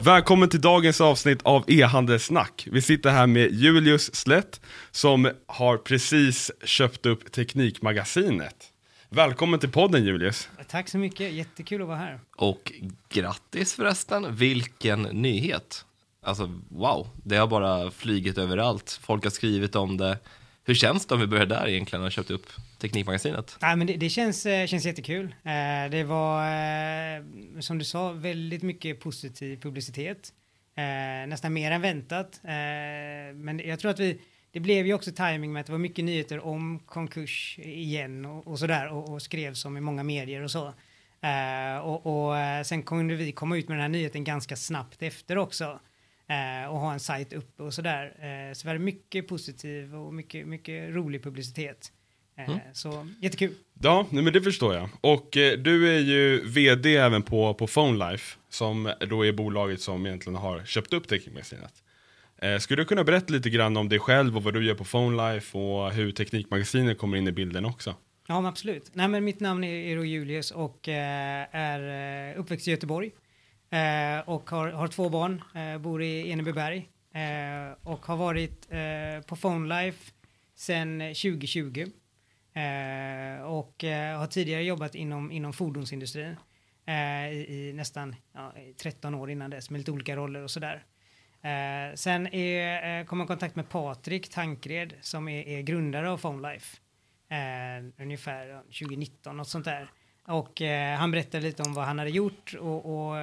Välkommen till dagens avsnitt av e-handelssnack. Vi sitter här med Julius Slätt som har precis köpt upp Teknikmagasinet. Välkommen till podden Julius. Tack så mycket, jättekul att vara här. Och grattis förresten, vilken nyhet. Alltså wow, det har bara flygit överallt. Folk har skrivit om det. Hur känns det om vi börjar där egentligen och köpt upp Teknikmagasinet? Nej, men det, det känns, eh, känns jättekul. Eh, det var, eh, som du sa, väldigt mycket positiv publicitet. nästan mer än väntat. men jag tror att vi, det blev ju också timing med att det var mycket nyheter om konkurs igen och, och sådär och, och skrevs om i många medier och så. och, och sen kunde vi komma ut med den här nyheten ganska snabbt efter också och ha en sajt uppe och sådär. Eh, så var det mycket positiv och mycket, mycket rolig publicitet. Eh, mm. Så jättekul. Ja, nej, men det förstår jag. Och eh, du är ju vd även på, på PhoneLife, som då är bolaget som egentligen har köpt upp Teknikmagasinet. Eh, skulle du kunna berätta lite grann om dig själv och vad du gör på PhoneLife och hur Teknikmagasinet kommer in i bilden också? Ja, men absolut. Nej, men mitt namn är, är Julius och eh, är eh, uppväxt i Göteborg. Eh, och har, har två barn, eh, bor i Enebyberg eh, och har varit eh, på PhoneLife sedan 2020 eh, Eh, och eh, har tidigare jobbat inom, inom fordonsindustrin eh, i, i, nästan ja, 13 år innan dess med lite olika roller och sådär. Eh, sen är, kom jag i kontakt med Patrik Tankred som är, är grundare av PhoneLife ungefär 2019 något sånt där. Och eh, han berättade lite om vad han hade gjort och, och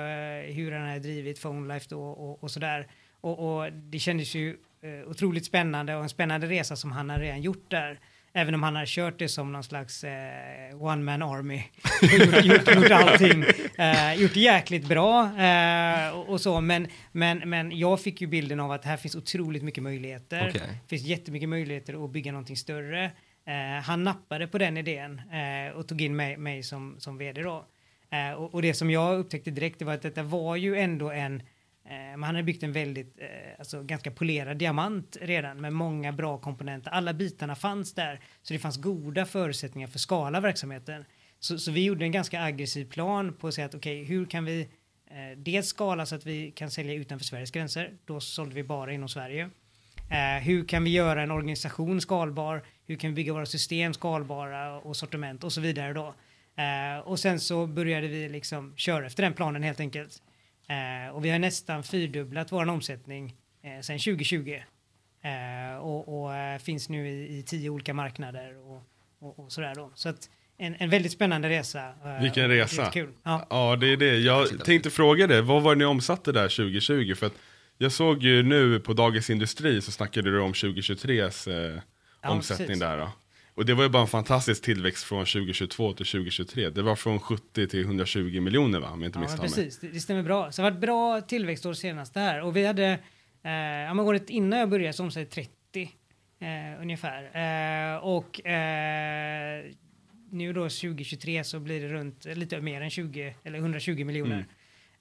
hur han hade drivit PhoneLife då och, och sådär. Och, och, det kändes ju eh, otroligt spännande och en spännande resa som han hade redan gjort där. Även om han har kört det som någon slags eh, one man army. gjort, gjort, gjort allting. Eh, gjort jäkligt bra eh, och, och, så. Men, men, men jag fick ju bilden av att här finns otroligt mycket möjligheter. Okay. Det finns jättemycket möjligheter att bygga någonting större. Eh, han nappade på den idén eh, och tog in mig, mig som, som vd då. Eh, och, och, det som jag upptäckte direkt var att detta var ju ändå en Eh, man hade byggt en väldigt, eh, alltså ganska polerad diamant redan med många bra komponenter. Alla bitarna fanns där så det fanns goda förutsättningar för att skala verksamheten. Så, så vi gjorde en ganska aggressiv plan på att säga att okej, okay, hur kan vi eh, dels skala så att vi kan sälja utanför Sveriges gränser. Då sålde vi bara inom Sverige. Eh, hur kan vi göra en organisation skalbar? Hur kan vi bygga våra system skalbara och sortiment och så vidare då? Eh, och sen så började vi liksom köra efter den planen helt enkelt. Eh, och vi har nästan fyrdubblat vår omsättning eh, sedan 2020. Eh, och, och eh, finns nu i, i, tio olika marknader och, och, och sådär då. Så att en, en väldigt spännande resa. Eh, Vilken resa. Ja. ja, det är det. Jag tänkte fråga dig, vad var det ni omsatte där 2020? För att jag såg ju nu på Dagens Industri så snackade du om 2023s eh, ja, omsättning precis. där. Då. Och det var ju bara en fantastisk tillväxt från 2022 till 2023. Det var från 70 till 120 miljoner va, om jag inte ja, precis. Det, det stämmer bra. Så det har varit bra tillväxt år senaste här. Och vi hade, eh, ja men året innan jag började så omsatte 30 eh, ungefär. Eh, och eh, nu då 2023 så blir det runt lite mer än 20 eller 120 miljoner.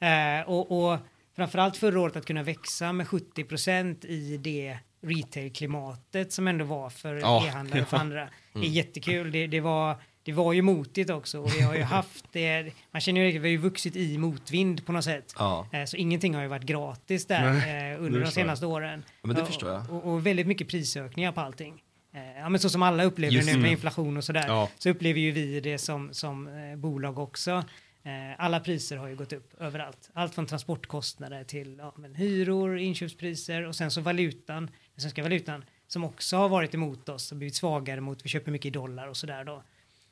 Mm. Eh, och, och framförallt förra året att kunna växa med 70 procent i det retailklimatet som ändå var för ja, e-handlare och för andra. Mm. Det är jättekul. Det, det, var, det var ju motigt också och vi har ju haft det. Man känner ju att vi har ju vuxit i motvind på något sätt. Ja. Eh, så ingenting har ju varit gratis där Nej, eh, under de senaste åren. Ja, men det förstår jag. Och, och, väldigt mycket prisökningar på allting. Eh, ja, men så som alla upplever Just, nu med inflation och sådär, ja. så upplever ju vi det som, som bolag också. Alla priser har ju gått upp överallt. Allt från transportkostnader till ja, hyror, inköpspriser och sen så valutan, den svenska valutan, som också har varit emot oss och blivit svagare mot, vi köper mycket i dollar och sådär då.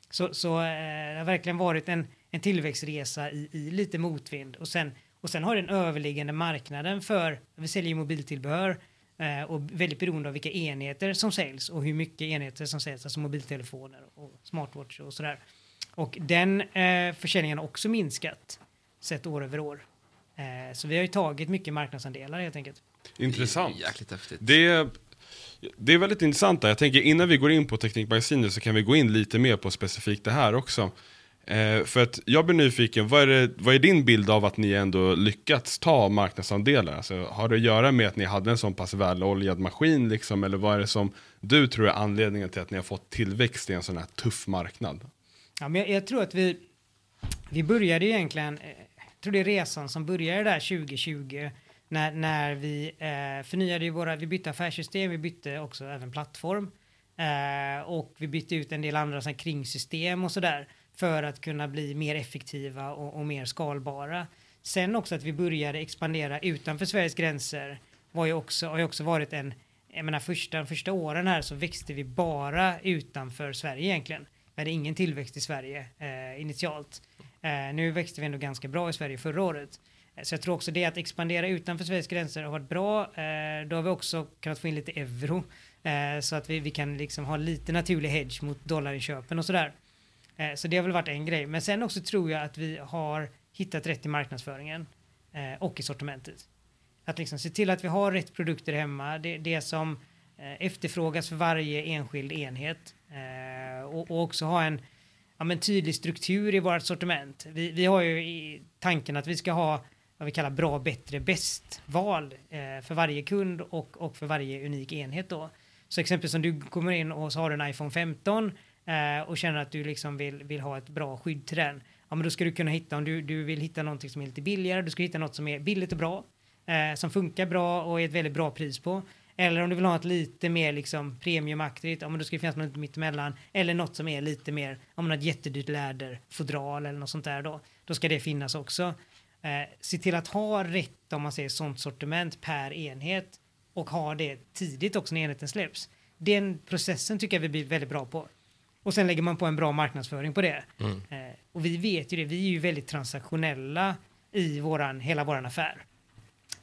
Så, så eh, det har verkligen varit en, en tillväxtresa i, i lite motvind och sen, och sen har den överliggande marknaden för, vi säljer mobiltillbehör eh, och väldigt beroende av vilka enheter som säljs och hur mycket enheter som säljs, alltså mobiltelefoner och smartwatch och sådär. Och den eh, försäljningen har också minskat sett år över år. Eh, så vi har ju tagit mycket marknadsandelar helt enkelt. Intressant. Det är jäkligt häftigt. Det, det är väldigt intressant. Där. Jag tänker innan vi går in på Teknikmagasinet så kan vi gå in lite mer på specifikt det här också. Eh, för att jag blir nyfiken, vad är, det, vad är din bild av att ni ändå lyckats ta marknadsandelar? Alltså, har det att göra med att ni hade en så pass väloljad maskin liksom, eller vad är det som du tror är anledningen till att ni har fått tillväxt i en sån här tuff marknad? Ja, men jag, jag, tror att vi, vi började egentligen, eh, tror det är resan som började där 2020 när, när vi eh, förnyade ju våra, vi bytte affärssystem, vi bytte också även plattform eh, och vi bytte ut en del andra så här, kringsystem och sådär för att kunna bli mer effektiva och, och mer skalbara. Sen också att vi började expandera utanför Sveriges gränser var ju också, har ju också varit en, jag menar första, första åren här så växte vi bara utanför Sverige egentligen. Vi hade ingen tillväxt i Sverige eh, initialt. Eh, nu växte vi ändå ganska bra i Sverige förra året. Eh, så jag tror också det att expandera utanför Sveriges gränser har varit bra. Eh, då har vi också kunnat få in lite euro eh, så att vi, vi kan liksom ha lite naturlig hedge mot dollarinköpen och sådär. Eh, så det har väl varit en grej. Men sen också tror jag att vi har hittat rätt i marknadsföringen eh, och i sortimentet. Att liksom se till att vi har rätt produkter hemma, det, det som eh, efterfrågas för varje enskild enhet eh, och, och, också ha en ja, men tydlig struktur i vårt sortiment. Vi, vi har ju i tanken att vi ska ha vad vi kallar bra, bättre, bäst val eh, för varje kund och, och för varje unik enhet då. Så exempelvis om du kommer in och så har du en iPhone 15 eh, och känner att du liksom vill, vill ha ett bra skydd till den. Ja, men då ska du kunna hitta, om du, du vill hitta någonting som är lite billigare, du ska hitta något som är billigt och bra, eh, som funkar bra och är ett väldigt bra pris på. Eller om du vill ha ett lite mer liksom premiumaktigt, ja men då ska det finnas något mittemellan. Eller något som är lite mer, om man har ett jättedyrt läderfodral eller något sånt där då. Då ska det finnas också. Eh, se till att ha rätt, om man säger sånt sortiment per enhet och ha det tidigt också när enheten släpps. Den processen tycker jag vi blir väldigt bra på. Och sen lägger man på en bra marknadsföring på det. Mm. Eh, och vi vet ju det, vi är ju väldigt transaktionella i våran, hela våran affär.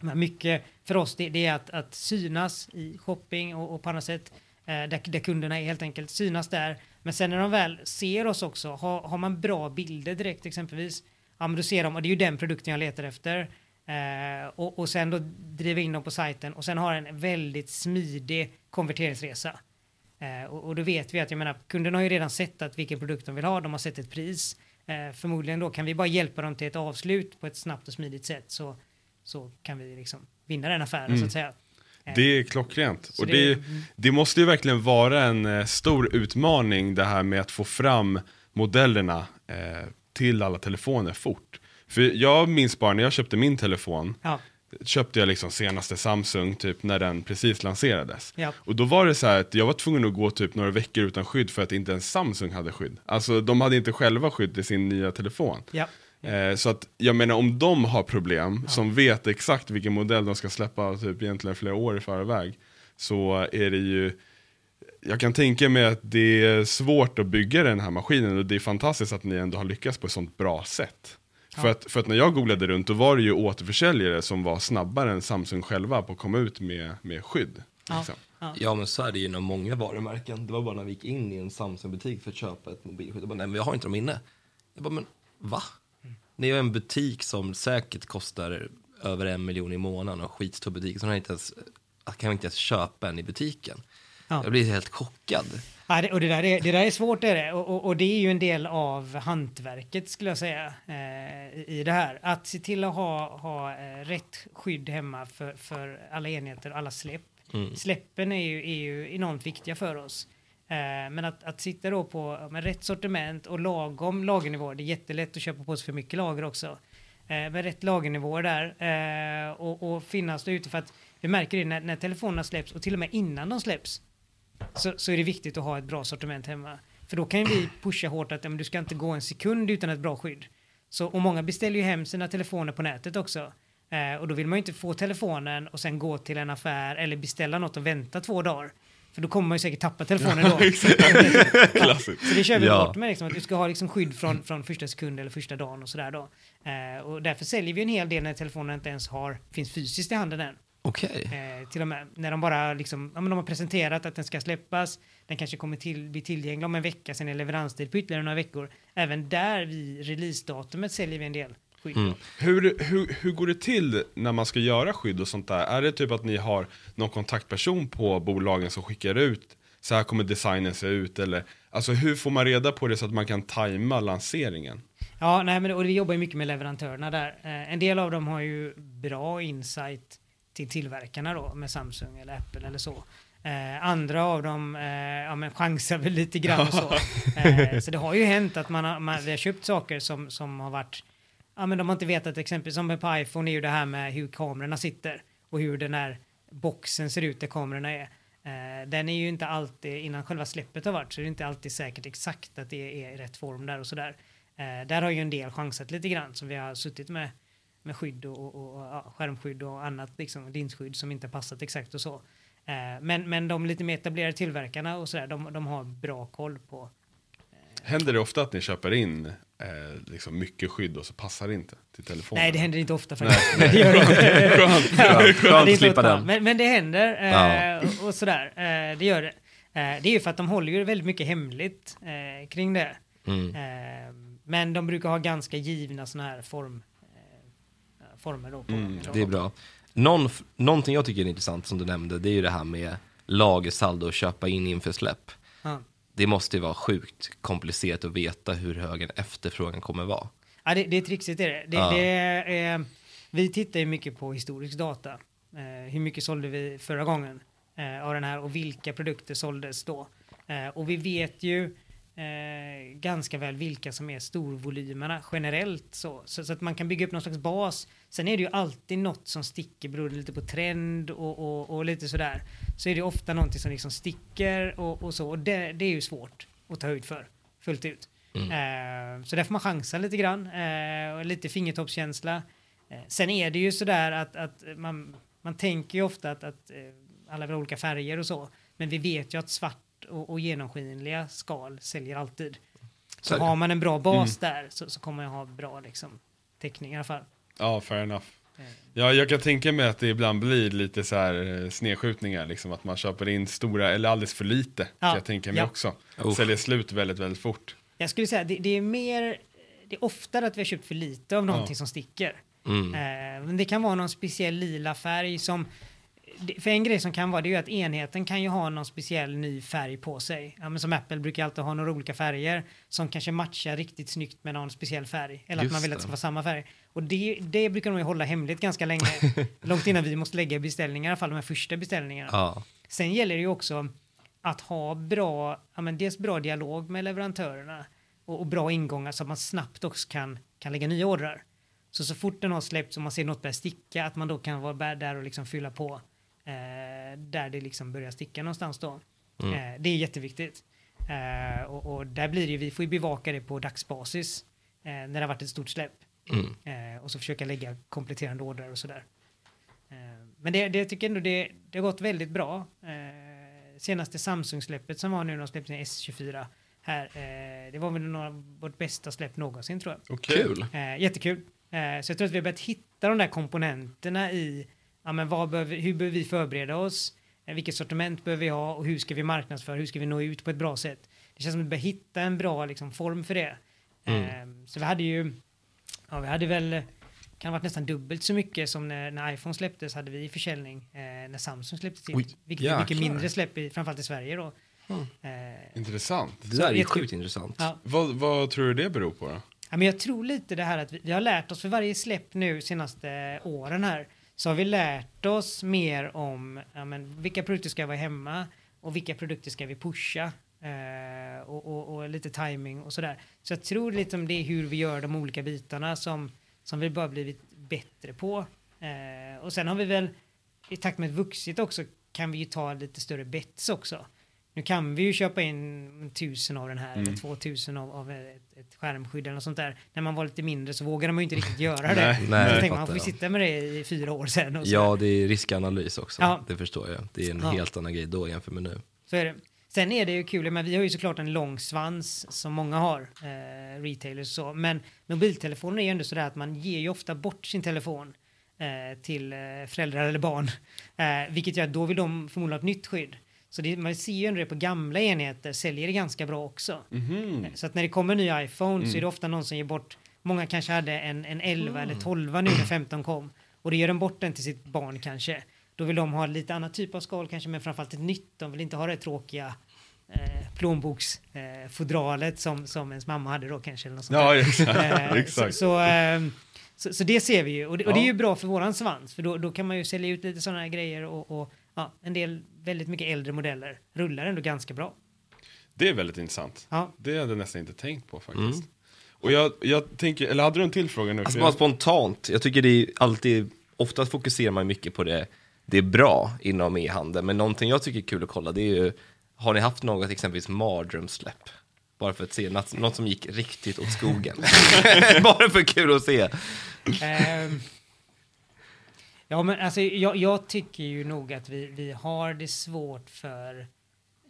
Men mycket för oss det, det är att, att, synas i shopping och, och på annat sätt eh, där, där, kunderna är helt enkelt synas där. Men sen när de väl ser oss också, har, har man bra bilder direkt exempelvis, ja men då ser de, och det är ju den produkten jag letar efter. Eh, och, och sen då driva in dem på sajten och sen har en väldigt smidig konverteringsresa. Eh, och, och, då vet vi att jag menar, kunderna har ju redan sett att vilken produkt de vill ha, de har sett ett pris. Eh, förmodligen då kan vi bara hjälpa dem till ett avslut på ett snabbt och smidigt sätt så, så kan vi liksom vinna den affären mm. så att säga. Eh, det är klockrent. och det, det, det, måste ju verkligen vara en eh, stor utmaning det här med att få fram modellerna eh, till alla telefoner fort. För jag minns bara när jag köpte min telefon, ja köpte jag liksom senaste Samsung typ när den precis lanserades. Ja. Och då var det så här att jag var tvungen att gå typ några veckor utan skydd för att inte ens Samsung hade skydd. Alltså de hade inte själva skydd i sin nya telefon. Ja. Eh, så att jag menar om de har problem, som vet exakt vilken modell de ska släppa typ egentligen flera år i förväg. Så är det ju, jag kan tänka mig att det är svårt att bygga den här maskinen och det är fantastiskt att ni ändå har lyckats på ett sånt bra sätt. För, att, för att när jag googlade runt då var det ju återförsäljare som var snabbare än Samsung själva på att komma ut med, med skydd. Ja. Liksom. Ja. ja. men så är det ju inom många varumärken. Det var bara när vi gick in i en Samsung-butik för att köpa ett mobilskydd. Jag bara, nej men jag har inte dem inne. Jag bara, men va? Mm. Ni har en butik som säkert kostar över en miljon i månaden och skitstor butik. Så kan inte ens, kan inte ens köpa en i butiken. Ja. Jag blir helt chockad. Ja, det, och det där, är, det där är svårt är det. Och, och, och, det är ju en del av hantverket skulle jag säga eh, i det här. Att se till att ha, ha eh, rätt skydd hemma för, för alla enheter och alla släpp. Mm. Släppen är ju, är ju enormt viktiga för oss. Eh, men att, att sitta då på med rätt sortiment och lagom lagernivå. Det är jättelätt att köpa på sig för mycket lager också. Eh, med rätt lagernivå där eh, och, och finnas där ute för att vi märker det när, när telefonerna släpps och till och med innan de släpps så, så är det viktigt att ha ett bra sortiment hemma. För då kan vi pusha hårt att ja, du ska inte gå en sekund utan ett bra skydd. Så, och många beställer ju hem sina telefoner på nätet också. Eh, och då vill man ju inte få telefonen och sen gå till en affär eller beställa något och vänta två dagar. För då kommer man ju säkert tappa telefonen då. ja, så det kör vi ja. bort med, liksom, att du ska ha liksom skydd från, från första sekund eller första dagen och sådär då. Eh, och därför säljer vi en hel del när telefonen inte ens har, finns fysiskt i handen än. Okej. Okay. Eh, till och med när de bara liksom, ja, men de har presenterat att den ska släppas. Den kanske kommer till, bli tillgänglig om en vecka, sen är leveranstid på ytterligare några veckor. Även där vid releasedatumet säljer vi en del skydd. Mm. Hur, hur, hur går det till när man ska göra skydd och sånt där? Är det typ att ni har någon kontaktperson på bolagen som skickar ut så här kommer designen se ut eller alltså hur får man reda på det så att man kan tajma lanseringen? Ja, nej, men och vi jobbar ju mycket med leverantörerna där. Eh, en del av dem har ju bra insight till tillverkarna då med Samsung eller Apple eller så. Eh, andra av dem eh, ja, men chansar väl lite grann och så. Eh, så det har ju hänt att man har, man, vi har köpt saker som, som har varit ja, men de har inte vetat exempelvis som på iPhone är ju det här med hur kamerorna sitter och hur den här boxen ser ut där kamerorna är. Eh, den är ju inte alltid, innan själva släppet har varit, så är det inte alltid säkert exakt att det är i rätt form där och sådär. Eh, där har ju en del chansat lite grann som vi har suttit med, med skydd och, och, och ja, skärmskydd och annat, liksom linsskydd som inte passat exakt och så. Eh, men, men de lite mer etablerade tillverkarna och sådär, de, de har bra koll på. Händer det ofta att ni köper in eh, liksom mycket skydd och så passar det inte till telefonen? Nej, det händer inte ofta faktiskt. Det gör det inte. Skönt. Ja, Skönt att inte slippa den. Men, men det händer eh, Ja. och, och sådär. Eh, det gör det. Eh, det är ju för att de håller ju väldigt mycket hemligt eh, kring det. Mm. Eh, men de brukar ha ganska givna sådana här form, eh, former. På, Mm, Det är bra. Någon, någonting jag tycker är intressant som du nämnde, det är ju det här med lagersaldo och köpa in inför släpp. Ja. Det måste ju vara sjukt komplicerat att veta hur hög en efterfrågan kommer vara. Ja, det, det är trixigt är det. det, Ja. det är, vi tittar ju mycket på historisk data. Eh, hur mycket sålde vi förra gången eh, av den här och vilka produkter såldes då? Eh, och vi vet ju eh, ganska väl vilka som är storvolymerna generellt så, så, så att man kan bygga upp någon slags bas. Sen är det ju alltid något som sticker beroende lite på trend och, och, och lite sådär. Så är det ofta någonting som liksom sticker och, och så. Och det, det är ju svårt att ta höjd för fullt ut. Eh, så där får man chansa lite grann eh, och lite fingertoppskänsla. Eh, sen är det ju sådär att, att man, man tänker ju ofta att, att eh, alla vill ha olika färger och så. Men vi vet ju att svart och, och genomskinliga skal säljer alltid. Så har man en bra bas där så, så kommer man ha bra liksom, täckning i alla fall. Ja, fair enough. Eh, Ja, jag kan tänka mig att det ibland blir lite så här eh, snedskjutningar, liksom att man köper in stora eller alldeles för lite. Ja, Kan jag tänka mig ja. också. Uff. Säljer slut väldigt, väldigt fort. Jag skulle säga det, det är mer, det är oftare att vi har köpt för lite av någonting Ja. som sticker. Mm. Eh, men det kan vara någon speciell lila färg som för en grej som kan vara det är ju att enheten kan ju ha någon speciell ny färg på sig. Ja, men som Apple brukar alltid ha några olika färger som kanske matchar riktigt snyggt med någon speciell färg. Eller att Just man vill att det. ska vara samma färg. Och det, det brukar de ju hålla hemligt ganska länge. långt innan vi måste lägga beställningar, i alla fall de här första beställningarna. Ja. Sen gäller det ju också att ha bra, ja, men dels bra dialog med leverantörerna och, och bra ingångar så att man snabbt också kan, kan lägga nya ordrar. Så så fort den har släppts och man ser något börja sticka att man då kan vara där och liksom fylla på eh, där det liksom börjar sticka någonstans då. Mm. Eh, det är jätteviktigt. Eh, och, och där blir det ju, vi får ju bevaka det på dagsbasis eh, när det har varit ett stort släpp. Mm. Eh, och så försöka lägga kompletterande order och sådär. Eh, men det, det jag tycker ändå det, det har gått väldigt bra. Senaste Samsung-släppet som var nu, de släppte en S24 här, det var väl några, vårt bästa släpp någonsin tror jag. Okej. Kul. Jättekul. Så jag tror att vi har börjat hitta de där komponenterna i ja, men vad behöver, hur behöver vi förbereda oss, eh, vilket sortiment behöver vi ha och hur ska vi marknadsföra, hur ska vi nå ut på ett bra sätt. Det känns som att vi börjar hitta en bra liksom, form för det. Mm. Eh, så vi hade ju, ja vi hade väl, kan ha varit nästan dubbelt så mycket som när, när iPhone släpptes hade vi i försäljning eh, när Samsung släpptes in. Oj, vilket är mycket mindre släpp i, framförallt i Sverige då. Mm. Eh, Intressant. Det där är ju sjukt intressant. ja. Vad, vad tror du det beror på då? Ja, men jag tror lite det här att vi, vi har lärt oss för varje släpp nu senaste åren här så har vi lärt oss mer om ja, men, vilka produkter ska vara hemma och vilka produkter ska vi pusha eh, och, och, och lite timing och sådär. Så jag tror lite om det är hur vi gör de olika bitarna som, som vi bara blivit bättre på. Eh, och sen har vi väl i takt med vuxit också kan vi ju ta lite större bets också. Nu kan vi ju köpa in tusen av den här Mm. eller två tusen av, av ett, ett skärmskydd eller något sånt där. När man var lite mindre så vågade man ju inte riktigt göra det. Nej, så nej, jag tänkte man får ja. sitta med det i fyra år sen. Och så. Ja, det är riskanalys också. Ja. Det förstår jag. Det är en Ja. helt annan grej då jämfört med nu. Så är det. Sen är det ju kul, men vi har ju såklart en lång svans som många har, eh, retailers och så. Men mobiltelefoner är ju ändå sådär att man ger ju ofta bort sin telefon eh, till eh, föräldrar eller barn. Eh, vilket gör att då vill de förmodligen ha ett nytt skydd. Så det, man ser ju ändå det på gamla enheter, säljer det ganska bra också. Mhm. Så att när det kommer ny iPhone så är det ofta någon som ger bort, många kanske hade en, en 11 eller 12 nu när 15 kom. Och då ger de bort den till sitt barn kanske. Då vill de ha lite annan typ av skal kanske, men framförallt ett nytt. De vill inte ha det tråkiga eh, plånboksfodralet eh, som, som ens mamma hade då kanske. Eller något sånt Ja, exakt. Eh, exakt. Så, så, ehm, så, så det ser vi ju. Och det, och det är ju bra för våran svans. För då, då kan man ju sälja ut lite sådana här grejer och, och ja, en del väldigt mycket äldre modeller rullar ändå ganska bra. Det är väldigt intressant. Ja. Det hade jag nästan inte tänkt på faktiskt. Mm. Och jag, jag tänker, eller hade du en till fråga nu? Alltså bara jag- spontant, jag tycker det är alltid, oftast fokuserar man mycket på det, det är bra inom e-handel, men någonting jag tycker är kul att kolla det är ju, har ni haft något exempelvis mardrömssläpp? Bara för att se något, något som gick riktigt åt skogen. Bara för kul att se. Ehm, ja, men alltså jag, jag tycker ju nog att vi, vi har det svårt för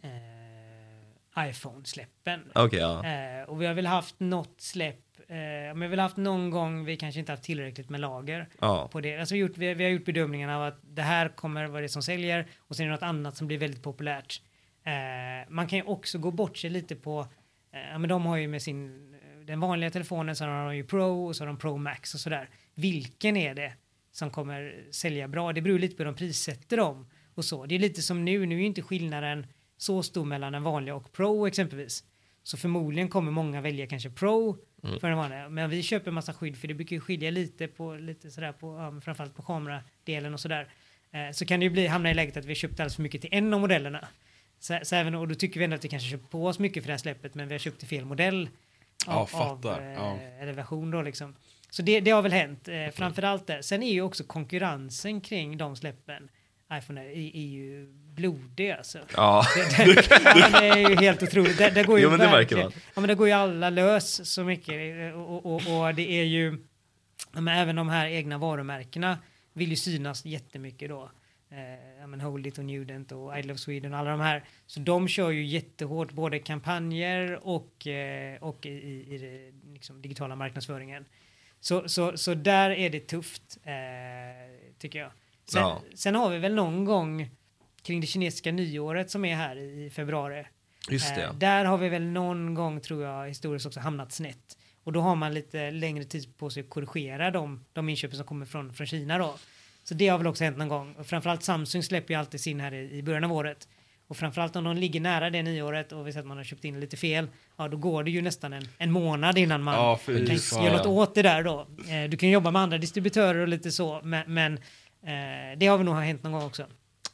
eh, iPhone-släppen. Okej, ja. Eh, och vi har väl haft något släpp, eh, men vi har väl haft någon gång vi kanske inte haft tillräckligt med lager ja. på det. Alltså vi, gjort, vi, vi har gjort bedömningen av att det här kommer vara det som säljer och sen är det något annat som blir väldigt populärt. Eh, man kan ju också gå bort sig lite på, eh, men de har ju med sin, eh, den vanliga telefonen så har de ju Pro och så har de Pro Max och sådär. Vilken är det som kommer sälja bra? Det beror lite på hur de prissätter dem och så. Det är lite som nu, nu är inte skillnaden så stor mellan den vanliga och Pro exempelvis. Så förmodligen kommer många välja kanske Pro för den vanliga. Men vi köper massa skydd för det brukar ju skilja lite på lite sådär på ja, framförallt på kameradelen och sådär. Eh, så kan det ju bli hamna i läget att vi köpt alldeles för mycket till en av modellerna. Så, så även, och då tycker vi ändå att vi kanske köpt på oss mycket för det här släppet men vi har köpt till fel modell. Ja, fattar. eh, Ja. Eller version då liksom. Så det, det har väl hänt eh, framförallt där. Sen är ju också konkurrensen kring de släppen iPhone är, är ju blodig alltså. ja. Det, det, det är ju helt otroligt. Det, det går ju Jo, men det märker man. Ja, men det går ju alla lös så mycket. Och, och, och, och det är ju, men även de här egna varumärkena vill ju synas jättemycket då. Eh, men Hold It och Nudent och I Love Sweden och alla de här. Så de kör ju jättehårt både kampanjer och, eh, och i, i, i liksom, digitala marknadsföringen. Så, så, så där är det tufft, eh, tycker jag. Sen, Ja. sen har vi väl någon gång kring det kinesiska nyåret som är här i februari. Just det. Eh, där har vi väl någon gång tror jag historiskt också hamnat snett. Och då har man lite längre tid på sig att korrigera de, de inköpen som kommer från, från Kina då. Så det har väl också hänt någon gång. Och framförallt Samsung släpper ju alltid sin här i, i början av året. Och framförallt om de ligger nära det nyåret och vi ser att man har köpt in lite fel, ja då går det ju nästan en, en månad innan man Ja, fy kan fan. göra något åt det där då. Eh, du kan jobba med andra distributörer och lite så, men, men eh, det har väl nog hänt någon gång också.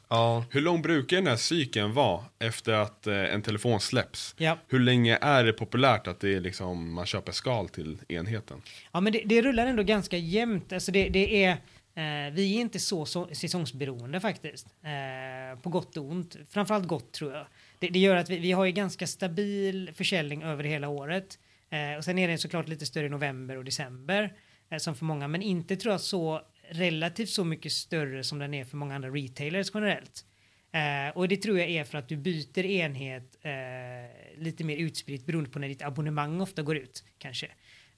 Ja. Hur lång brukar den här cykeln vara efter att eh, en telefon släpps? Ja. Hur länge är det populärt att det är liksom, man köper skal till enheten? Ja, men det, det rullar ändå ganska jämnt. Alltså det, det är, Eh, vi är inte så, så säsongsberoende faktiskt. Eh, på gott och ont. Framförallt gott tror jag. Det, det gör att vi, vi har ju ganska stabil försäljning över hela året. Eh, och sen är den såklart lite större i november och december. Eh, som för många, men inte tror jag så relativt så mycket större som den är för många andra retailers generellt. Eh, och det tror jag är för att du byter enhet eh, lite mer utspritt beroende på när ditt abonnemang ofta går ut kanske.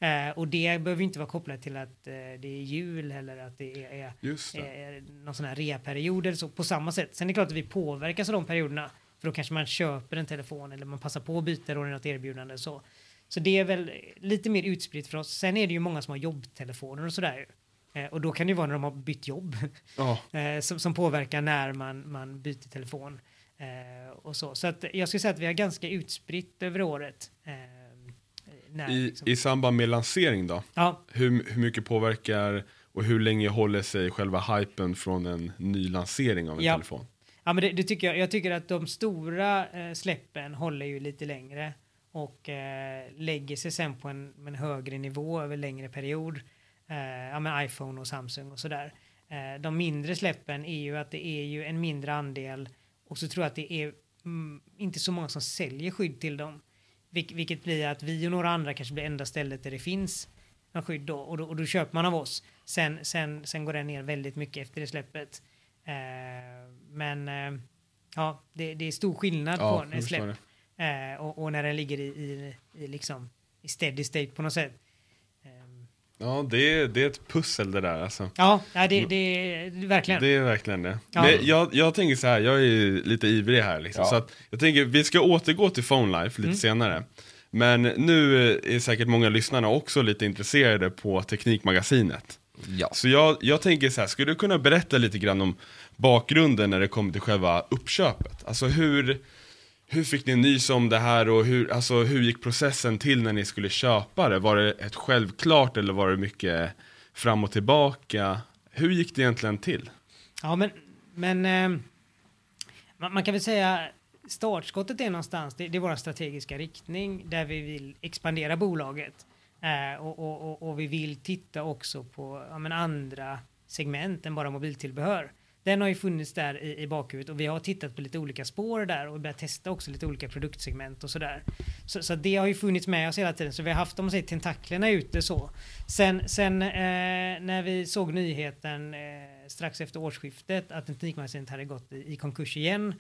Eh, och det behöver inte vara kopplat till att eh, det är jul eller att det är, är, är någon sån här reaperiod eller så på samma sätt. Sen är det klart att vi påverkas av de perioderna för då kanske man köper en telefon eller man passar på att byta då något erbjudande så. Så det är väl lite mer utspritt för oss. Sen är det ju många som har jobbtelefoner och sådär. Eh, och då kan det ju vara när de har bytt jobb eh, som, som påverkar när man, man byter telefon. Eh, och så. så att jag skulle säga att vi har ganska utspritt över året. När, i, liksom. I samband med lansering då? ja, Hur, hur mycket påverkar och hur länge håller sig själva hypen från en ny lansering av en Ja. telefon? ja, men det, det tycker jag. Jag tycker att de stora eh, släppen håller ju lite längre och eh, lägger sig sen på en, en högre nivå över längre period. Eh, ja, med iPhone och Samsung och sådär. Eh, de mindre släppen är ju att det är ju en mindre andel och så tror jag att det är mm, inte så många som säljer skydd till dem. Vil- vilket blir att vi och några andra kanske blir enda stället där det finns någon skydd då och, då och då köper man av oss. Sen, sen, sen går den ner väldigt mycket efter det släppet. Eh, men eh, ja, det, det är stor skillnad Ja, på en släpp eh, och, och när den ligger i, i, i, liksom, i steady state på något sätt. Ja, det är, det är ett pussel det där alltså. Ja, det, det är verkligen. Det är verkligen det. Ja. Men jag, jag tänker så här, jag är lite ivrig här liksom. Ja. Så att jag tänker, vi ska återgå till Phone Life lite Mm. senare. Men nu är säkert många lyssnarna också lite intresserade på Teknikmagasinet. Ja. Så jag, jag tänker så här, skulle du kunna berätta lite grann om bakgrunden när det kommer till själva uppköpet? Alltså hur, hur fick ni nys om det här och hur, alltså, hur gick processen till när ni skulle köpa det? Var det ett självklart eller var det mycket fram och tillbaka? Hur gick det egentligen till? Ja, men, men eh, man, man kan väl säga startskottet är någonstans, det, det är vår strategiska riktning där vi vill expandera bolaget. Eh, och, och, och, och vi vill titta också på ja, men andra segment än bara mobiltillbehör. Den har ju funnits där i, i bakhuvudet och vi har tittat på lite olika spår där och börjat testa också lite olika produktsegment och sådär. Så, så det har ju funnits med oss hela tiden så vi har haft om man säger tentaklerna ute så. Sen, sen eh, när vi såg nyheten eh, strax efter årsskiftet att Teknikmagasinet hade gått i, i konkurs igen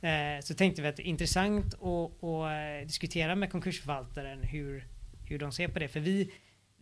eh, så tänkte vi att det är intressant att, eh, diskutera med konkursförvaltaren hur, hur de ser på det. För vi,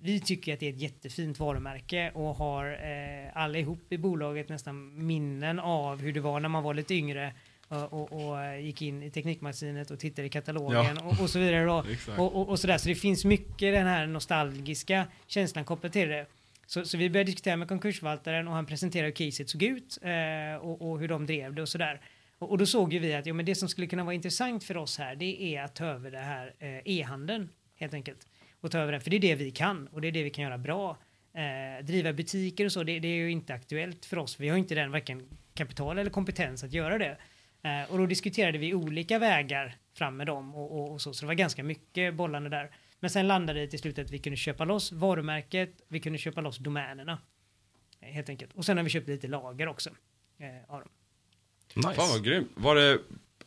vi tycker att det är ett jättefint varumärke och har eh, allihop i bolaget nästan minnen av hur det var när man var lite yngre och, och, och eh, gick in i Teknikmagasinet och tittade i katalogen Ja. och, och så vidare. Och, och, sådär. Så det finns mycket den här nostalgiska känslan kopplat till det. Så, så vi började diskutera med konkursförvaltaren och han presenterade hur caset såg ut eh, och, och hur de drev det och sådär. Och, och då såg ju vi att jo, men det som skulle kunna vara intressant för oss här det är att ta över det här eh, e-handeln helt enkelt. Och ta över den, för det är det vi kan och det är det vi kan göra bra. Eh, driva butiker och så, det, det är ju inte aktuellt för oss. Vi har inte den varken kapital eller kompetens att göra det. Eh, och då diskuterade vi olika vägar fram med dem och, och, och så, så det var ganska mycket bollande där. Men sen landade det till slut att vi kunde köpa loss varumärket, vi kunde köpa loss domänerna. Eh, Helt enkelt. Och sen har vi köpt lite lager också. Eh, av dem. Nice. Fan vad grymt. Var det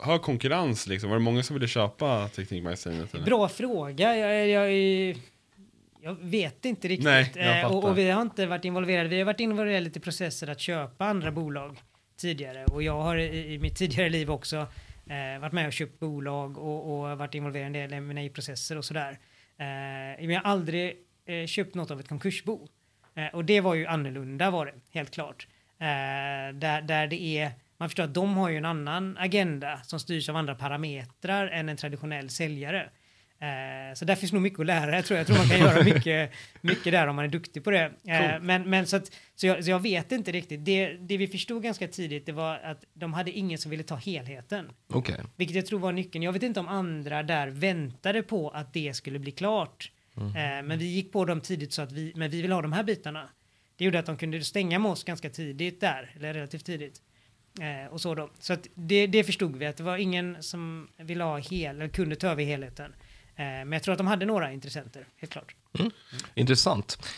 hög konkurrens liksom? Var det många som ville köpa Teknikmagasinet? eller? Bra fråga. Jag, jag, jag, jag vet inte riktigt. Nej, Eh, och, och vi har inte varit involverade. Vi har varit involverade i lite processer att köpa andra bolag tidigare. Och jag har i, i mitt tidigare liv också eh, varit med och köpt bolag och, och varit involverad i en del M&A-processer och sådär. Eh, men jag har aldrig eh, köpt något av ett konkursbo. Eh, och det var ju annorlunda var det, helt klart. Eh, där, där det är, man förstår att de har ju en annan agenda som styrs av andra parametrar än en traditionell säljare. Eh, så där finns nog mycket att lära. Jag tror, jag tror man kan göra mycket, mycket där om man är duktig på det. Eh, Cool. men men så, att, så, jag, så jag vet inte riktigt. Det, det vi förstod ganska tidigt det var att de hade ingen som ville ta helheten. Okej. Vilket jag tror var nyckeln. Jag vet inte om andra där väntade på att det skulle bli klart. Mm. Eh, men vi gick på dem tidigt så att vi, men vi vill ha de här bitarna. Det gjorde att de kunde stänga med oss ganska tidigt där, eller relativt tidigt. Eh, och så då. Så att det, det förstod vi att det var ingen som ville ha hel, eller kunde ta över helheten. Eh, men jag tror att de hade några intressenter, helt klart. Mm. Intressant.